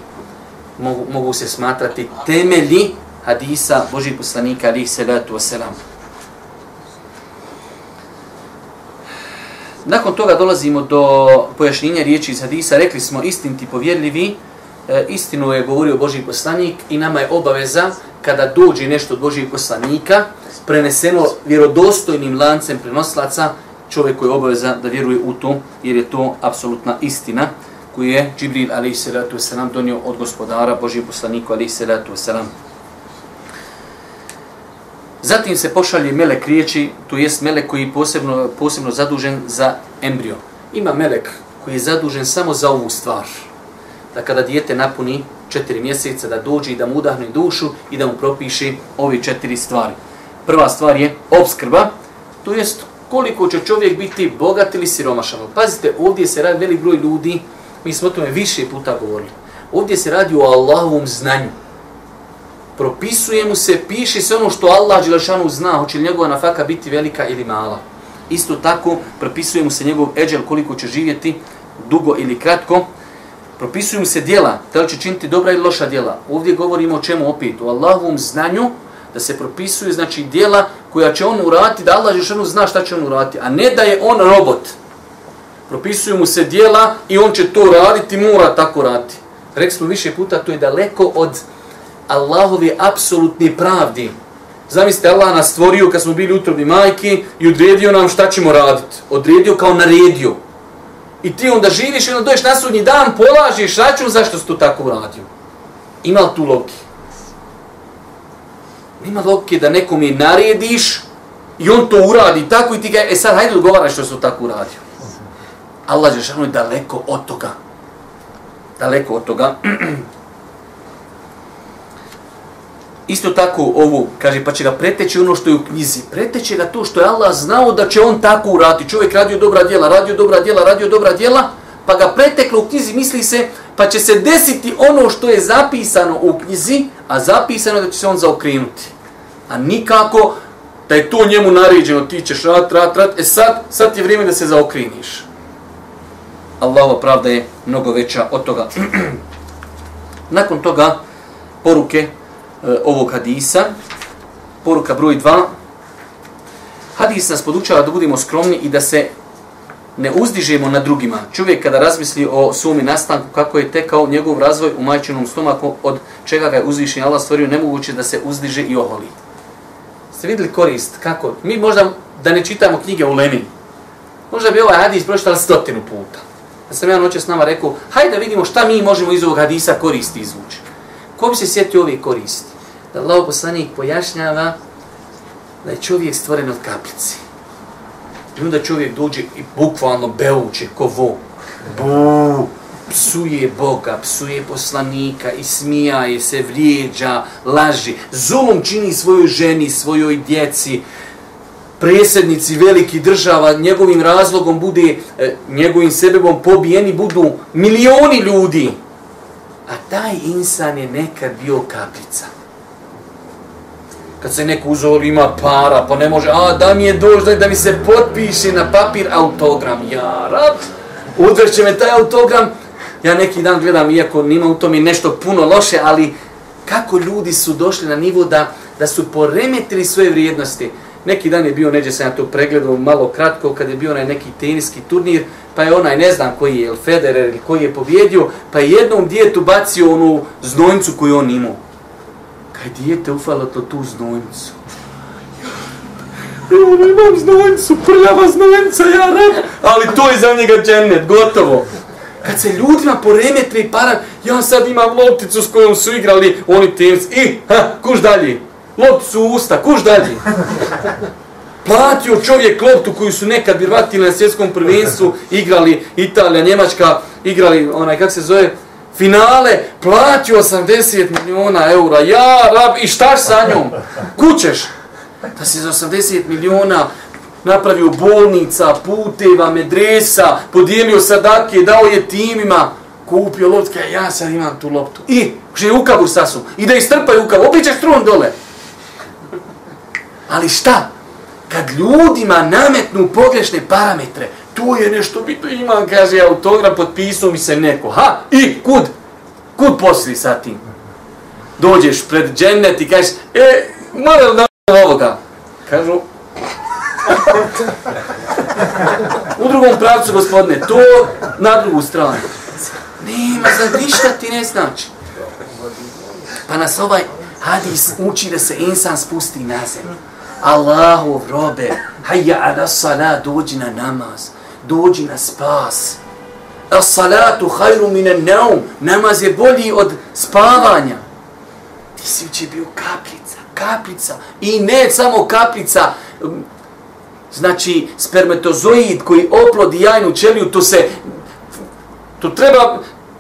mogu, mogu se smatrati temelji hadisa Božih poslanika, alih salatu wasalam. Nakon toga dolazimo do pojašnjenja riječi iz hadisa, rekli smo istinti povjerljivi, E, istinu je govorio Boži poslanik i nama je obaveza kada dođe nešto od Božijeg poslanika, preneseno vjerodostojnim lancem prenoslaca, čovjek koji je obaveza da vjeruje u to, jer je to apsolutna istina koju je Džibril a.s. donio od gospodara Božijeg poslanika a.s. Zatim se pošalje melek riječi, to jest melek koji je posebno, posebno zadužen za embrio. Ima melek koji je zadužen samo za ovu stvar. Da kada dijete napuni četiri mjeseca da dođe i da mu udahne dušu i da mu propiše ove četiri stvari. Prva stvar je obskrba, to jest koliko će čovjek biti bogat ili siromašan. Pazite, ovdje se radi velik broj ljudi, mi smo o tome više puta govorili. Ovdje se radi o Allahovom znanju. Propisuje mu se, piše se ono što Allah Đelešanu zna, hoće li njegova nafaka biti velika ili mala. Isto tako, propisuje mu se njegov eđel koliko će živjeti, dugo ili kratko. Propisuju mu se djela, da li će činiti dobra ili loša djela. Ovdje govorimo o čemu opet, o Allahovom znanju, da se propisuju znači djela koja će on uraditi, da Allah Žešanu zna šta će on uraditi, a ne da je on robot. Propisuju mu se djela i on će to raditi, mora tako raditi. Rekli smo više puta, to je daleko od Allahove apsolutne pravdi. Zamislite, Allah nas stvorio kad smo bili utrobni majki i odredio nam šta ćemo raditi. Odredio kao naredio. I ti onda živiš i onda doješ na sudnji dan, polažiš račun zašto si to tako uradio. Ima li tu logike? Nema logike da nekom je narediš i on to uradi tako i ti ga, e sad hajde odgovaraj što su tako uradio. Allah je daleko od toga. Daleko od toga. Isto tako ovo, kaže, pa će ga preteći ono što je u knjizi. Preteće ga to što je Allah znao da će on tako urati. Čovjek radio dobra djela, radio dobra djela, radio dobra djela, pa ga preteklo u knjizi, misli se, pa će se desiti ono što je zapisano u knjizi, a zapisano da će se on zaokrenuti. A nikako da je to njemu naređeno, ti ćeš rat, rat, rat, e sad, sad je vrijeme da se zaokreniš. Allahova pravda je mnogo veća od toga. Nakon toga, poruke E, ovog hadisa, poruka broj 2, hadis nas podučava da budemo skromni i da se ne uzdižemo na drugima. Čovjek kada razmisli o sumi nastanku, kako je tekao njegov razvoj u majčinom stomaku, od čega ga je uzvišen Allah stvorio, nemoguće da se uzdiže i oholi. Ste vidjeli korist? Kako? Mi možda da ne čitamo knjige u Lenin. Možda bi ovaj hadis pročitali stotinu puta. Da sam ja noće s nama rekao, hajde da vidimo šta mi možemo iz ovog hadisa koristi izvući. Ko bi se sjetio ove koristi? Da Allah poslanik pojašnjava da je čovjek stvoren od kaplice. I onda čovjek dođe i bukvalno beuče ko vo. Bu, psuje Boga, psuje poslanika i smijaje se, vrijeđa, laži. Zulum čini svojoj ženi, svojoj djeci, presjednici veliki država, njegovim razlogom bude, e, njegovim sebebom pobijeni budu milioni ljudi. A taj insan je nekad bio kaplica kad se neko uzor ima para, pa ne može, a da mi je došlo da mi se potpiše na papir autogram. Ja, rab, udrće me taj autogram. Ja neki dan gledam, iako nima u tom nešto puno loše, ali kako ljudi su došli na nivo da, da su poremetili svoje vrijednosti. Neki dan je bio, neđe sam ja to pregledao malo kratko, kad je bio onaj neki teniski turnir, pa je onaj, ne znam koji je, Federer ili koji je pobjedio, pa je jednom djetu bacio onu znojnicu koju on imao. Kaj dijete ufalo to tu znojnicu? Evo, imam znojnicu, prljava znojnica, ja ne... Ali to je za njega džennet, gotovo. Kad se ljudima poremetri para, ja sad imam lopticu s kojom su igrali oni tenis. I, ha, kuš dalje loptu u usta, kuš dalje. Platio čovjek loptu koju su nekad vjerovatili na svjetskom prvenstvu, igrali Italija, Njemačka, igrali onaj, kak se zove, finale, platio 80 miliona eura, ja, rab, i šta sa njom? Kućeš? Da si za 80 miliona napravio bolnica, puteva, medresa, podijelio sadake, dao je timima, kupio loptu, ja sad imam tu loptu. I, že je ukabur sasu, i da istrpaju ukabur, opet trun dole. Ali šta? Kad ljudima nametnu pogrešne parametre, to je nešto bitno, ima, kaže, autogram, potpisao mi se neko. Ha, i kud? Kud posli sa tim? Dođeš pred džennet i kažeš, e, mora li da ovoga? Kažu, u drugom pravcu, gospodine, to na drugu stranu. Nema, za ništa ti ne znači. Pa nas ovaj hadis uči da se insan spusti na zemlju. Allahu robe, hajja ala salat, dođi na namaz, dođi na spas. As salatu hajru mine naum, namaz je bolji od spavanja. Ti si uče bio kapljica, kapljica. I ne samo kapljica, znači spermatozoid koji oplodi jajnu ćeliju, to se, to treba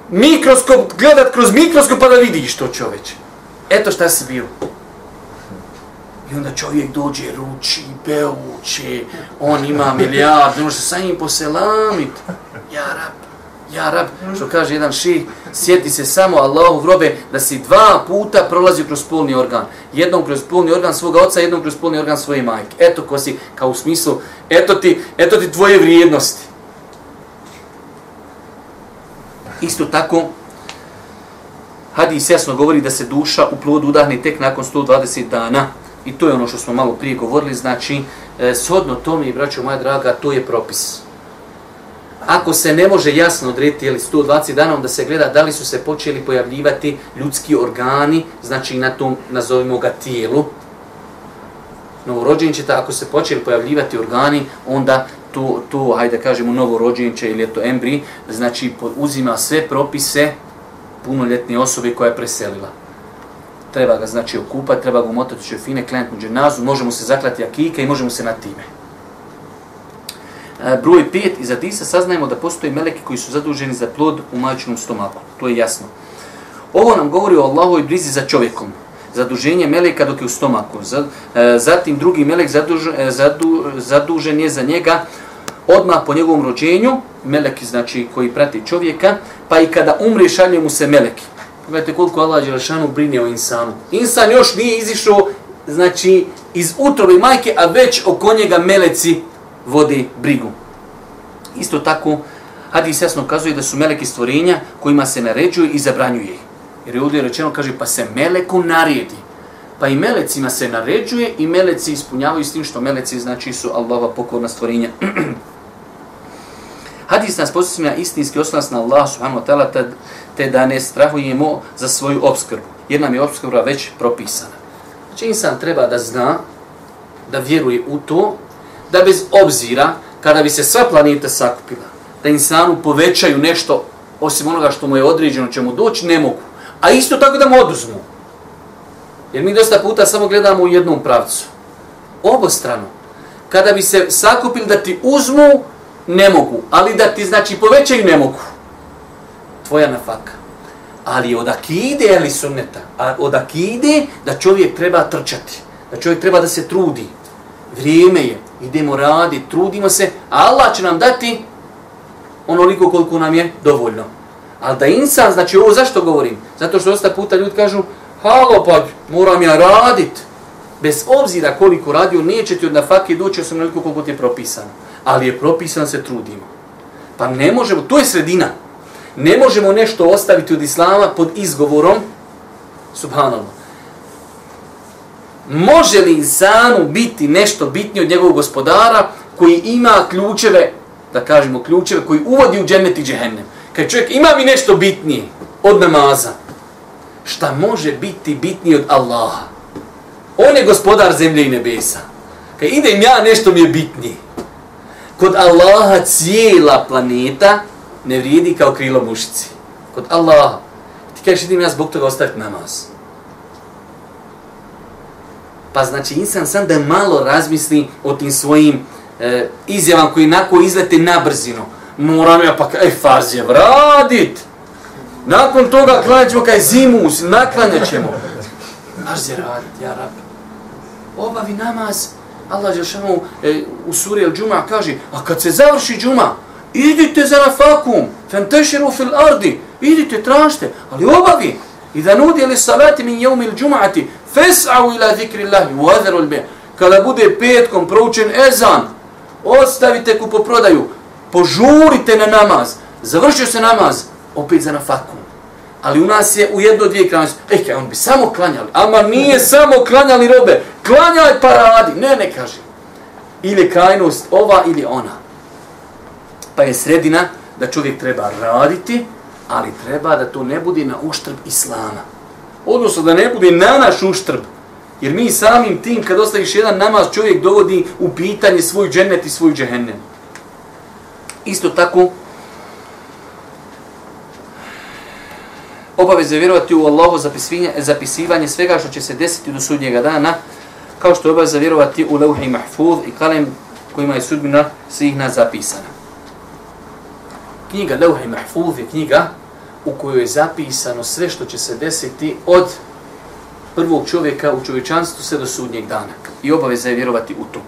mikroskop, gledat kroz mikroskop pa da vidiš to čoveče. Eto šta si bio. I onda čovjek dođe, ruči, beuče, on ima milijard, ne može se sa njim poselamit. Ja rab, ja rab, što kaže jedan ših, sjeti se samo Allahu vrobe da si dva puta prolazi kroz polni organ. Jednom kroz polni organ svoga oca, jednom kroz polni organ svoje majke. Eto ko si, kao u smislu, eto ti, eto ti tvoje vrijednosti. Isto tako, hadis jasno govori da se duša u plod udahne tek nakon 120 dana. I to je ono što smo malo prije govorili, znači, eh, shodno tome i braćo moja draga, to je propis. Ako se ne može jasno odrediti jeli 120 dana, onda se gleda da li su se počeli pojavljivati ljudski organi, znači na tom, nazovimo ga, tijelu. Novorođenčeta, ako se počeli pojavljivati organi, onda to, to hajde kažemo, novorođenče ili to embri, znači uzima sve propise punoljetne osobe koja je preselila treba ga znači okupati, treba ga umotati će fine klient mu dženazu, možemo se zaklati akike i možemo se na time. E, broj 5, iz Adisa saznajemo da postoje meleki koji su zaduženi za plod u majčinom stomaku. To je jasno. Ovo nam govori o Allahovoj brizi za čovjekom. Zaduženje meleka dok je u stomaku. E, zatim drugi melek zadužen, e, zadu, zadužen je za njega odmah po njegovom rođenju, meleki znači koji prati čovjeka, pa i kada umre šalje mu se meleki. Gledajte koliko Allah Đelešanu brine o insanu. Insan još nije izišao, znači, iz utrobe majke, a već oko njega meleci vode brigu. Isto tako, Hadis jasno kazuje da su meleki stvorenja kojima se naređuje i zabranjuje. Jer je ovdje rečeno, kaže, pa se meleku naredi. Pa i melecima se naređuje i meleci ispunjavaju s tim što meleci znači su Allahova pokorna stvorenja. Hadis nas posjeća istinski osnovas na Allah subhanahu wa ta'ala te da ne strahujemo za svoju obskrbu. Jer nam je obskrba već propisana. Znači insan treba da zna, da vjeruje u to, da bez obzira, kada bi se sva planeta sakupila, da insanu povećaju nešto osim onoga što mu je određeno će mu doći, ne mogu. A isto tako da mu oduzmu. Jer mi dosta puta samo gledamo u jednom pravcu. Obostrano. Kada bi se sakupili da ti uzmu, ne mogu. Ali da ti znači povećaju, ne mogu tvoja nafaka. Ali od akide ali sunneta, a od akide da čovjek treba trčati, da čovjek treba da se trudi. Vrijeme je, idemo radi, trudimo se, a Allah će nam dati onoliko koliko nam je dovoljno. Ali da insan, znači ovo zašto govorim? Zato što dosta puta ljudi kažu, halo pa moram ja radit. Bez obzira koliko radio, neće ti od nafake doći osim onoliko koliko ti je propisano. Ali je propisano se trudimo. Pa ne možemo, to je sredina. Ne možemo nešto ostaviti od islama pod izgovorom subhanallah. Može li insanu biti nešto bitnije od njegovog gospodara koji ima ključeve, da kažemo ključeve, koji uvodi u džennet i džehennem? Kad čovjek ima mi nešto bitnije od namaza, šta može biti bitnije od Allaha? On je gospodar zemlje i nebesa. Kad idem ja, nešto mi je bitnije. Kod Allaha cijela planeta ne vrijedi kao krilo mušici. Kod Allaha. Ti kažeš idem ja zbog toga ostaviti namaz. Pa znači insan sam da malo razmisli o tim svojim e, izjavama koji nako izlete na brzinu. Moram ja pa kaj e, farzije vradit. Nakon toga klanjat ćemo kaj zimu, naklanjat ćemo. Farzije radit, ja rab. Obavi namaz. Allah je e, u suri El Džuma kaže, a kad se završi džuma, idite za nafakum, fenteširu fil ardi, idite, tražite, ali obavi. I da nudi li salati min jevmi il džumaati, fes'au ila zikri Allahi, uadharu lbe. Kada bude petkom proučen ezan, ostavite kupoprodaju, požurite na namaz, završio se namaz, opet za nafakum. Ali u nas je u jedno dvije kranje, eh, kaj, on bi samo klanjali. Ama nije samo klanjali robe, klanjaj pa radi. Ne, ne kaže. Ili krajnost ova ili ona pa je sredina da čovjek treba raditi, Ali treba da to ne bude na uštrb Islama. Odnosno da ne bude na naš uštrb. Jer mi samim tim kad ostaviš jedan namaz čovjek dovodi u pitanje svoj džennet i svoj džehennem. Isto tako obaveze vjerovati u Allahu zapisivanje svega što će se desiti do sudnjega dana, kao što je obaveza vjerovati u leuhi mahfuz i kalem kojima je sudbina svih nas zapisana. Knjiga leuhi mahfuz je knjiga u kojoj je zapisano sve što će se desiti od prvog čovjeka u čovječanstvu sve do sudnjeg dana. I obaveza je vjerovati u to.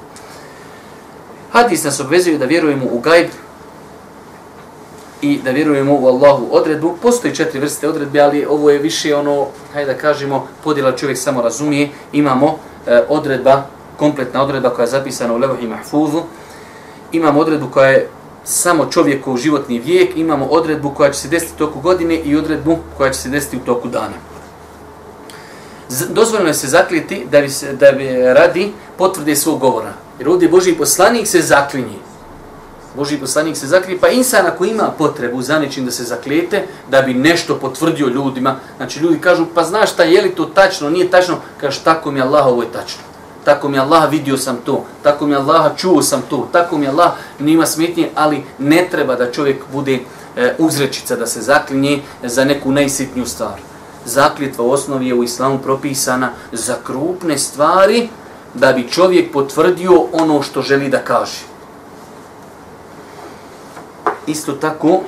Hadis nas obvezuje da vjerujemo u gajb, i da vjerujemo u Allahu odredbu. Postoji četiri vrste odredbe, ali ovo je više ono, hajde da kažemo, podjela čovjek samo razumije. Imamo e, odredba, kompletna odredba koja je zapisana u Levohi Mahfuzu. Imamo odredbu koja je samo čovjekov životni vijek. Imamo odredbu koja će se desiti u toku godine i odredbu koja će se desiti u toku dana. Dozvoljeno je se zakljeti da bi, se, da bi radi potvrde svog govora. Jer ovdje Boži poslanik se zaklinje. Boži poslanik se zakrije, pa insan ako ima potrebu za nečim da se zaklijete, da bi nešto potvrdio ljudima, znači ljudi kažu, pa znaš šta, je li to tačno, nije tačno, kažeš, tako mi Allah, ovo je tačno. Tako mi Allah, vidio sam to, tako mi Allah, čuo sam to, tako mi Allah, nima smetnje, ali ne treba da čovjek bude e, uzrečica, da se zaklinje za neku najsitniju stvar. Zakljetva u osnovi je u islamu propisana za krupne stvari, da bi čovjek potvrdio ono što želi da kaže isto tako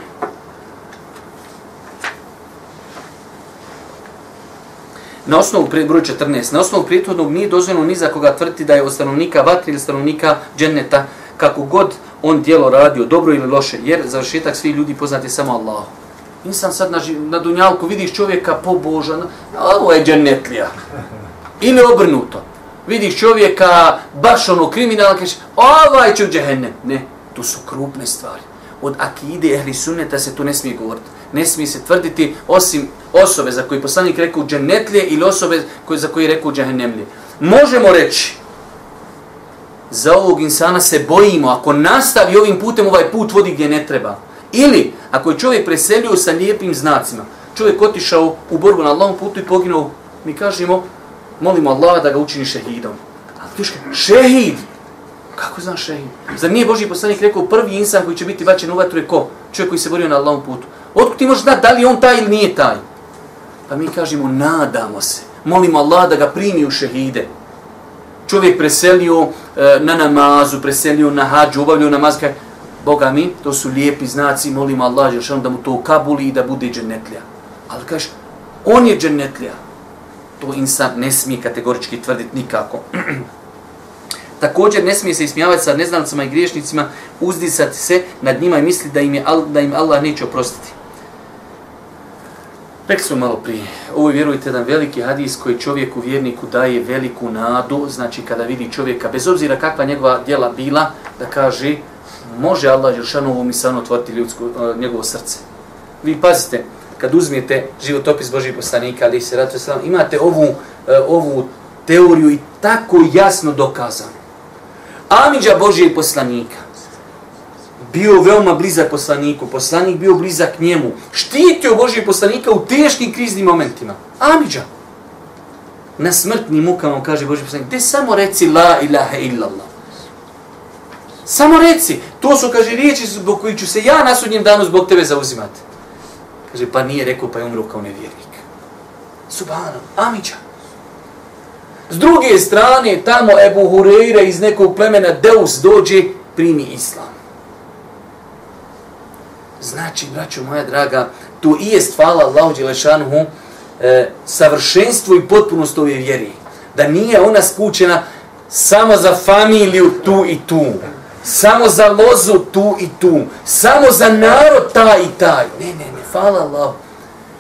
na osnovu broj 14, na osnovu prijethodnog nije dozvoljeno ni za koga tvrti da je od stanovnika vatri ili stanovnika dženeta, kako god on dijelo radio, dobro ili loše, jer završetak svi ljudi poznati samo Allah. Nisam sad na, na dunjalku, vidiš čovjeka pobožan, a ovo je dženetlija. Ili obrnuto. Vidiš čovjeka baš ono kriminalno, kažeš, ovaj će u džehennem. Ne, to su krupne stvari od akide ehli sunneta se tu ne smije govoriti. Ne smije se tvrditi osim osobe za koji poslanik rekao dženetlije ili osobe koje, za koji rekao džahennemlije. Možemo reći za ovog insana se bojimo ako nastavi ovim putem ovaj put vodi gdje ne treba. Ili ako je čovjek preselio sa lijepim znacima, čovjek otišao u borbu na Allahom putu i poginuo, mi kažemo, molimo Allaha da ga učini šehidom. Ali šehid, Kako znaš šehid? Zar nije Boži poslanik rekao prvi insan koji će biti bačen u vatru je ko? Čovjek koji se borio na Allahom putu. Otkud ti možeš znati da li on taj ili nije taj? Pa mi kažemo, nadamo se. Molimo Allah da ga primi u šehide. Čovjek preselio e, na namazu, preselio na hađu, obavljio namaz. Kaj, Boga mi, to su lijepi znaci, molimo Allah da mu to kabuli i da bude džennetlja. Ali kažeš, on je džennetlja. To insan ne smije kategorički tvrditi nikako. Također ne smije se ismijavati sa neznalicama i griješnicima, uzdisati se nad njima i misli da im, je, da im Allah neće oprostiti. Rekli smo malo prije, ovo je vjerujte jedan veliki hadis koji čovjeku vjerniku daje veliku nadu, znači kada vidi čovjeka, bez obzira kakva njegova djela bila, da kaže, može Allah Jeršanovu misano otvoriti ljudsko, njegovo srce. Vi pazite, kad uzmijete životopis Božih poslanika, ali se ratu imate ovu, e, ovu teoriju i tako jasno dokazano. Amidža Božijeg poslanika. Bio veoma blizak poslaniku, poslanik bio blizak njemu. Štitio Božijeg poslanika u teškim kriznim momentima. Amidža. Na smrtnim mukama kaže Božiji poslanik, gdje samo reci la ilaha illallah. Samo reci, to su, kaže, riječi zbog koji ću se ja na sudnjem danu zbog tebe zauzimati. Kaže, pa nije rekao, pa je umro kao nevjernik. Subhanom, Amidža. S druge strane, tamo Ebu Hureyre iz nekog plemena Deus dođe, primi islam. Znači, braćo moja draga, tu i je stvala Allahu Đelešanuhu e, savršenstvo i potpunost ove vjeri. Da nije ona skučena samo za familiju tu i tu. Samo za lozu tu i tu. Samo za narod taj i taj. Ne, ne, ne, hvala Allahu.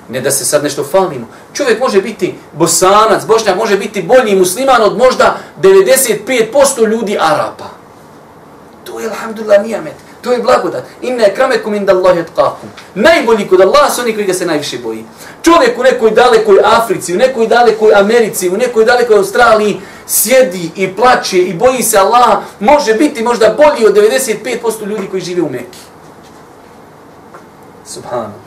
Ne da se sad nešto falimo. Čovjek može biti bosanac, bošnjak može biti bolji musliman od možda 95% ljudi Arapa. To je, alhamdulillah, nijamet. To je blagodat. Inna kramekum inda Allahi etkakum. Najbolji kod Allah su oni koji ga se najviše boji. Čovjek u nekoj dalekoj Africi, u nekoj dalekoj Americi, u nekoj dalekoj Australiji sjedi i plaće i boji se Allah, može biti možda bolji od 95% ljudi koji žive u Mekki. Subhanallah.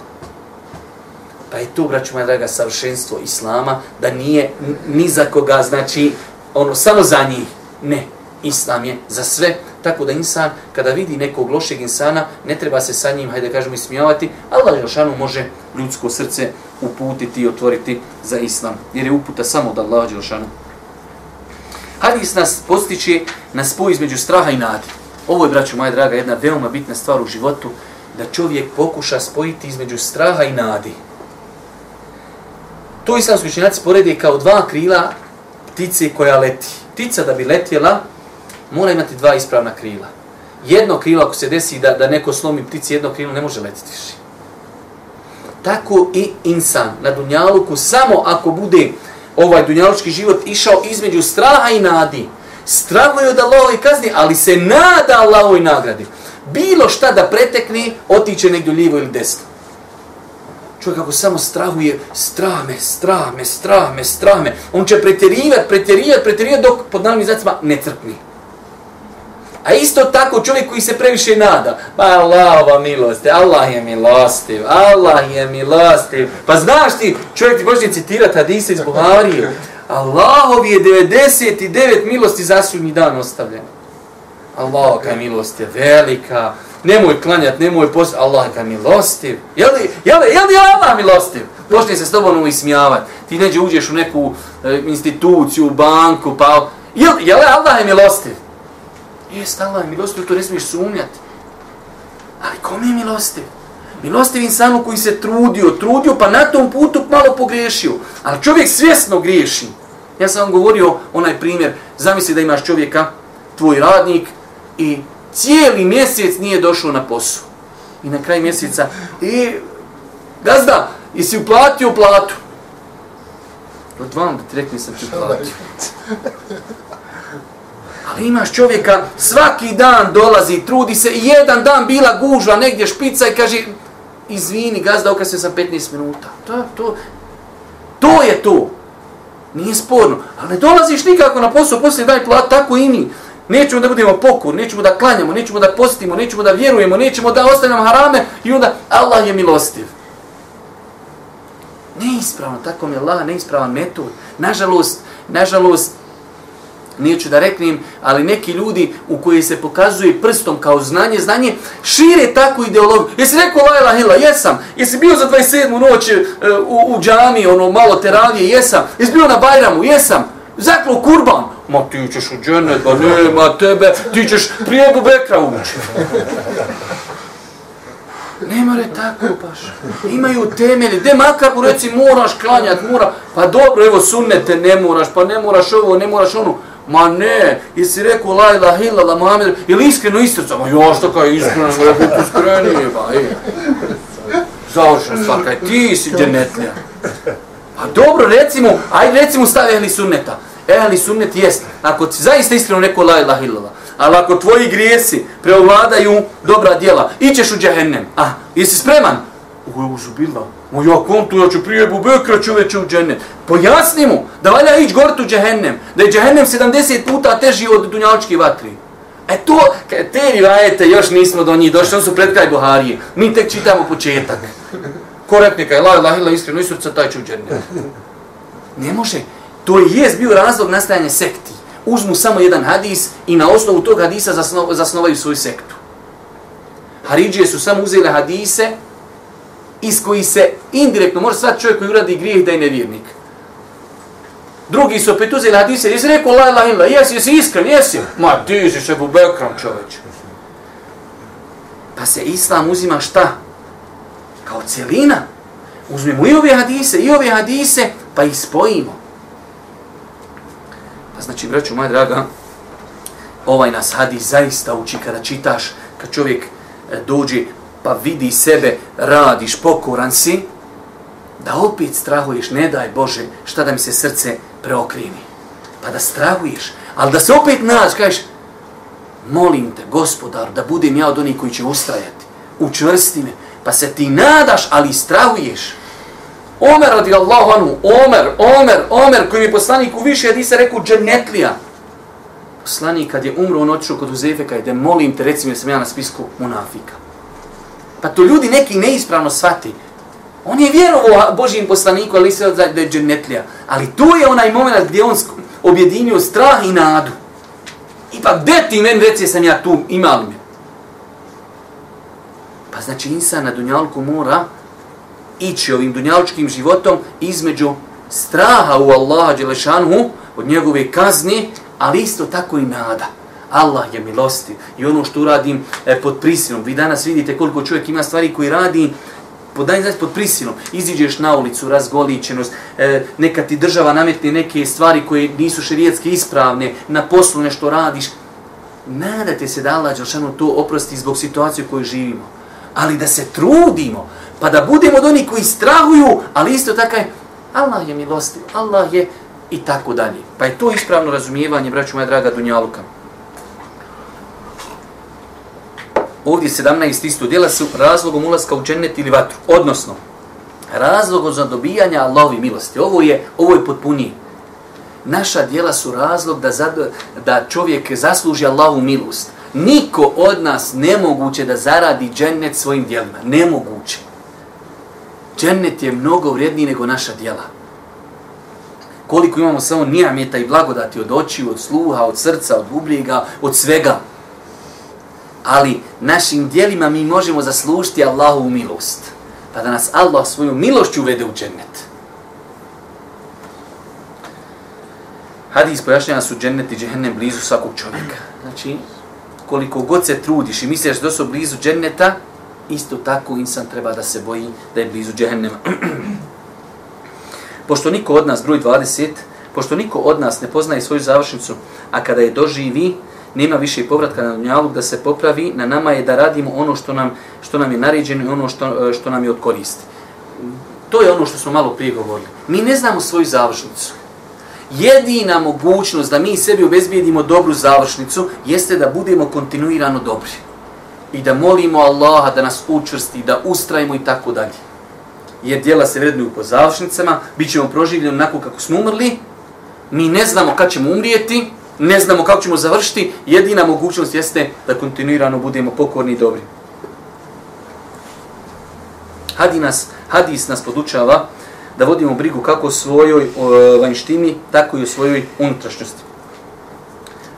Pa je to, braću moja draga, savršenstvo Islama, da nije ni za koga, znači, ono, samo za njih. Ne, Islam je za sve, tako da insan, kada vidi nekog lošeg insana, ne treba se sa njim, hajde kažemo, ismijavati, Allah Đelšanu može ljudsko srce uputiti i otvoriti za Islam, jer je uputa samo od Allah Đelšanu. Hadis nas postiče na spoj između straha i nadi. Ovo je, braću moja draga, jedna veoma bitna stvar u životu, da čovjek pokuša spojiti između straha i nadi. To islamski učenjaci porede kao dva krila ptice koja leti. Ptica da bi letjela, mora imati dva ispravna krila. Jedno krilo, ako se desi da, da neko slomi ptici jedno krilo, ne može letiti više. Tako i insan na Dunjaluku, samo ako bude ovaj dunjalučki život išao između straha i nadi, strahuje od Allahove kazni, ali se nada Allahove nagradi. Bilo šta da pretekne, otiće negdje lijevo ili desno. Čovjek ako samo strahuje, strah me, strah me, strah me, strah me, on će pretjerivat, pretjerivat, pretjerivat dok pod nalimi zacima ne crpni. A isto tako čovjek koji se previše nada, pa Allahova milost, Allah je milostiv, Allah je milostiv. Pa znaš ti, čovjek ti može citirati hadise iz Buharije, Allahov je 99 milosti za sudnji dan ostavljen. Allah kaj milost je velika, nemoj klanjati, nemoj post, Allah ga milostiv. Je li, je li, je li Allah milostiv? Počne se s tobom ismijavati. Ti neđe uđeš u neku e, instituciju, banku, pa... Je li, je li Allah je milostiv? Jest Allah je milostiv, to ne smiješ sumnjati. Ali kom je milostiv? Milostiv insanu koji se trudio, trudio, pa na tom putu malo pogriješio. Ali čovjek svjesno griješi. Ja sam vam govorio onaj primjer, zamisli da imaš čovjeka, tvoj radnik, i cijeli mjesec nije došao na posao. I na kraj mjeseca, i gazda, i si uplatio platu. Od vam da ti rekli sam ti uplatio. Ali imaš čovjeka, svaki dan dolazi, trudi se, i jedan dan bila gužva, negdje špica i kaže, izvini, gazda, okasio sam 15 minuta. To, to, to je to. Nije sporno. Ali ne dolaziš nikako na posao, poslije daj plat, tako i mi. Nećemo da budemo pokur, nećemo da klanjamo, nećemo da postimo, nećemo da vjerujemo, nećemo da ostavljamo harame i onda Allah je milostiv. Neispravno, tako mi je Allah, neispravan metod. Nažalost, nažalost, neću da reknem, ali neki ljudi u koji se pokazuje prstom kao znanje, znanje, šire takvu ideologiju. Jesi rekao la ilaha illa? Jesam. Jesi bio za 27. noć e, u, u džami, ono malo teravije? Jesam. Jesi bio na Bajramu? Jesam. Zaklo kurban? Ma ti ćeš u džennet, ba nema tebe, ti ćeš prije Bekra ući. Ne more tako baš. Imaju temelje. De makar mu reci moraš klanjati, mora. Pa dobro, evo sunnete ne moraš, pa ne moraš ovo, ne moraš ono. Ma ne, jesi rekao la ilaha illa la Muhammed, ili iskreno istrca? Ma jo, što kaj iskreno, ne bi tu iskreni, ba, ej. Završen svakaj, ti si dženetlija. A dobro, recimo, aj recimo stavi ehli sunneta. Ehli sunnet jest, ako ti zaista iskreno neko la ilaha illallah, ali ako tvoji grijesi preovladaju dobra djela, ićeš u džahennem. A, ah, jesi spreman? Uj, uzubila. O ja kontu, ja ću prije bubekra čoveče u džennet. Pojasni mu da valja ići gort u džahennem, da je džahennem 70 puta teži od dunjaličke vatri. E to, te rivajete još nismo do njih došli, on su pred kraj Buharije. Mi tek čitamo početak. Korektnika je, la ilaha illa iskreno, isrca taj ću u džennet. Ne može. To je jest bio razlog nastajanja sekti. Uzmu samo jedan hadis i na osnovu tog hadisa zasno, zasnovaju svoju sektu. Haridžije su samo uzeli hadise iz koji se indirektno može svat čovjek koji uradi grijeh da je nevjernik. Drugi su opet uzeli hadise, jesi rekao la ilaha illa, jesi, jesi iskren, jesi. Ma ti si se bubekram čovječ. Pa se islam uzima šta? Kao cijelina. Uzmemo i ove hadise, i ove hadise, pa ih spojimo. Pa znači, braću moja draga, ovaj nas hadis zaista uči kada čitaš, kad čovjek e, dođe pa vidi sebe, radiš, pokoran si, da opet strahuješ, ne daj Bože, šta da mi se srce preokrini. Pa da strahuješ, ali da se opet nadaš, kažeš, molim te, gospodar, da budem ja od onih koji će ustrajati, učvrsti me, pa se ti nadaš, ali strahuješ. Omer radi Allahu anu, Omer, Omer, Omer, koji mi poslanik u više hadisa rekao dženetlija. Poslanik kad je umro, on otišao kod Uzefe, i je molim te, recimo, da sam ja na spisku munafika. Pa to ljudi neki neispravno shvati. On je vjerovao Božijim poslaniku, ali se da je dženetlija. Ali tu je onaj moment gdje on objedinio strah i nadu. Ipak, gdje ti meni reci sam ja tu, imali me? Znači, insan na dunjalku mora ići ovim dunjalučkim životom između straha u Allaha Đelešanu od njegove kazni, ali isto tako i nada. Allah je milosti i ono što uradim e, pod prisilom. Vi danas vidite koliko čovjek ima stvari koji radi pod, znači, pod prisilom. Iziđeš na ulicu, razgoličenost, e, neka ti država nametne neke stvari koje nisu šerijetski ispravne, na poslu nešto radiš. Nadate se da Allah Đelšanu to oprosti zbog situacije u kojoj živimo. Ali da se trudimo, pa da budemo od onih koji strahuju, ali isto tako je, Allah je milostiv, Allah je i tako dalje. Pa je to ispravno razumijevanje, braću moja draga Dunjaluka. Ovdje 17 isto djela su razlogom ulaska u džennet ili vatru. Odnosno, razlogom za dobijanja Allahovi milosti. Ovo je, ovo je potpunije. Naša djela su razlog da, zad, da čovjek zasluži Allahovu milost. Niko od nas nemoguće da zaradi džennet svojim djelima. Nemoguće. Džennet je mnogo vrijedniji nego naša djela. Koliko imamo samo nijameta i blagodati od očiju, od sluha, od srca, od bubljega, od svega. Ali našim djelima mi možemo zaslužiti Allahu milost. Pa da nas Allah svoju milošću uvede u džennet. Hadis pojašnjava su džennet i džehennem blizu svakog čovjeka. Znači, koliko god se trudiš i misliš da su blizu dženneta, isto tako insan treba da se boji da je blizu džehennema. pošto niko od nas, broj 20, pošto niko od nas ne poznaje svoju završnicu, a kada je doživi, nema više povratka na dunjaluk da se popravi, na nama je da radimo ono što nam, što nam je naređeno i ono što, što nam je od koristi. To je ono što smo malo prije govorili. Mi ne znamo svoju završnicu. Jedina mogućnost da mi sebi obezbijedimo dobru završnicu jeste da budemo kontinuirano dobri i da molimo Allaha da nas učvrsti, da ustrajimo i tako dalje. Jer dijela se vrednuju po završnicama, bit ćemo proživljeni onako kako smo umrli, mi ne znamo kad ćemo umrijeti, ne znamo kako ćemo završiti, jedina mogućnost jeste da kontinuirano budemo pokorni i dobri. Hadis nas, hadis nas podučava da vodimo brigu kako o svojoj o, vanjštini, tako i o svojoj unutrašnjosti.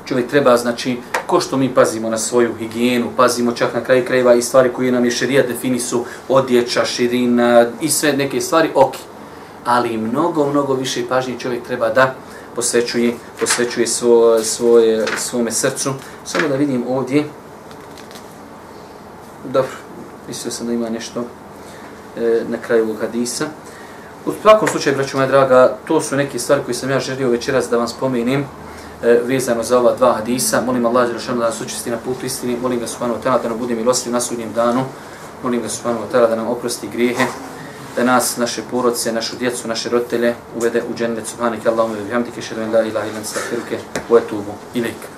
Čovjek treba, znači, ko što mi pazimo na svoju higijenu, pazimo čak na kraju krajeva i stvari koje nam je šerija definisu, odjeća, širina i sve neke stvari, ok. Ali mnogo, mnogo više pažnje čovjek treba da posvećuje, posvećuje svo, svoje, svome srcu. Samo da vidim ovdje. Dobro, mislio sam da ima nešto e, na kraju ovog hadisa. U svakom slučaju, braću moja draga, to su neke stvari koje sam ja želio večeras da vam spomenim e, vezano za ova dva hadisa. Molim Allah da nas učesti na putu istini. Molim ga subhanahu wa ta'ala da nam bude milostiv na sudnjem danu. Molim ga subhanahu wa ta'ala da nam oprosti grijehe. Da nas, naše porodce, našu djecu, naše roditelje uvede u džennet. Subhanak Allahumma wa bihamdika ashhadu an la ilaha illa anta wa atubu ilaik.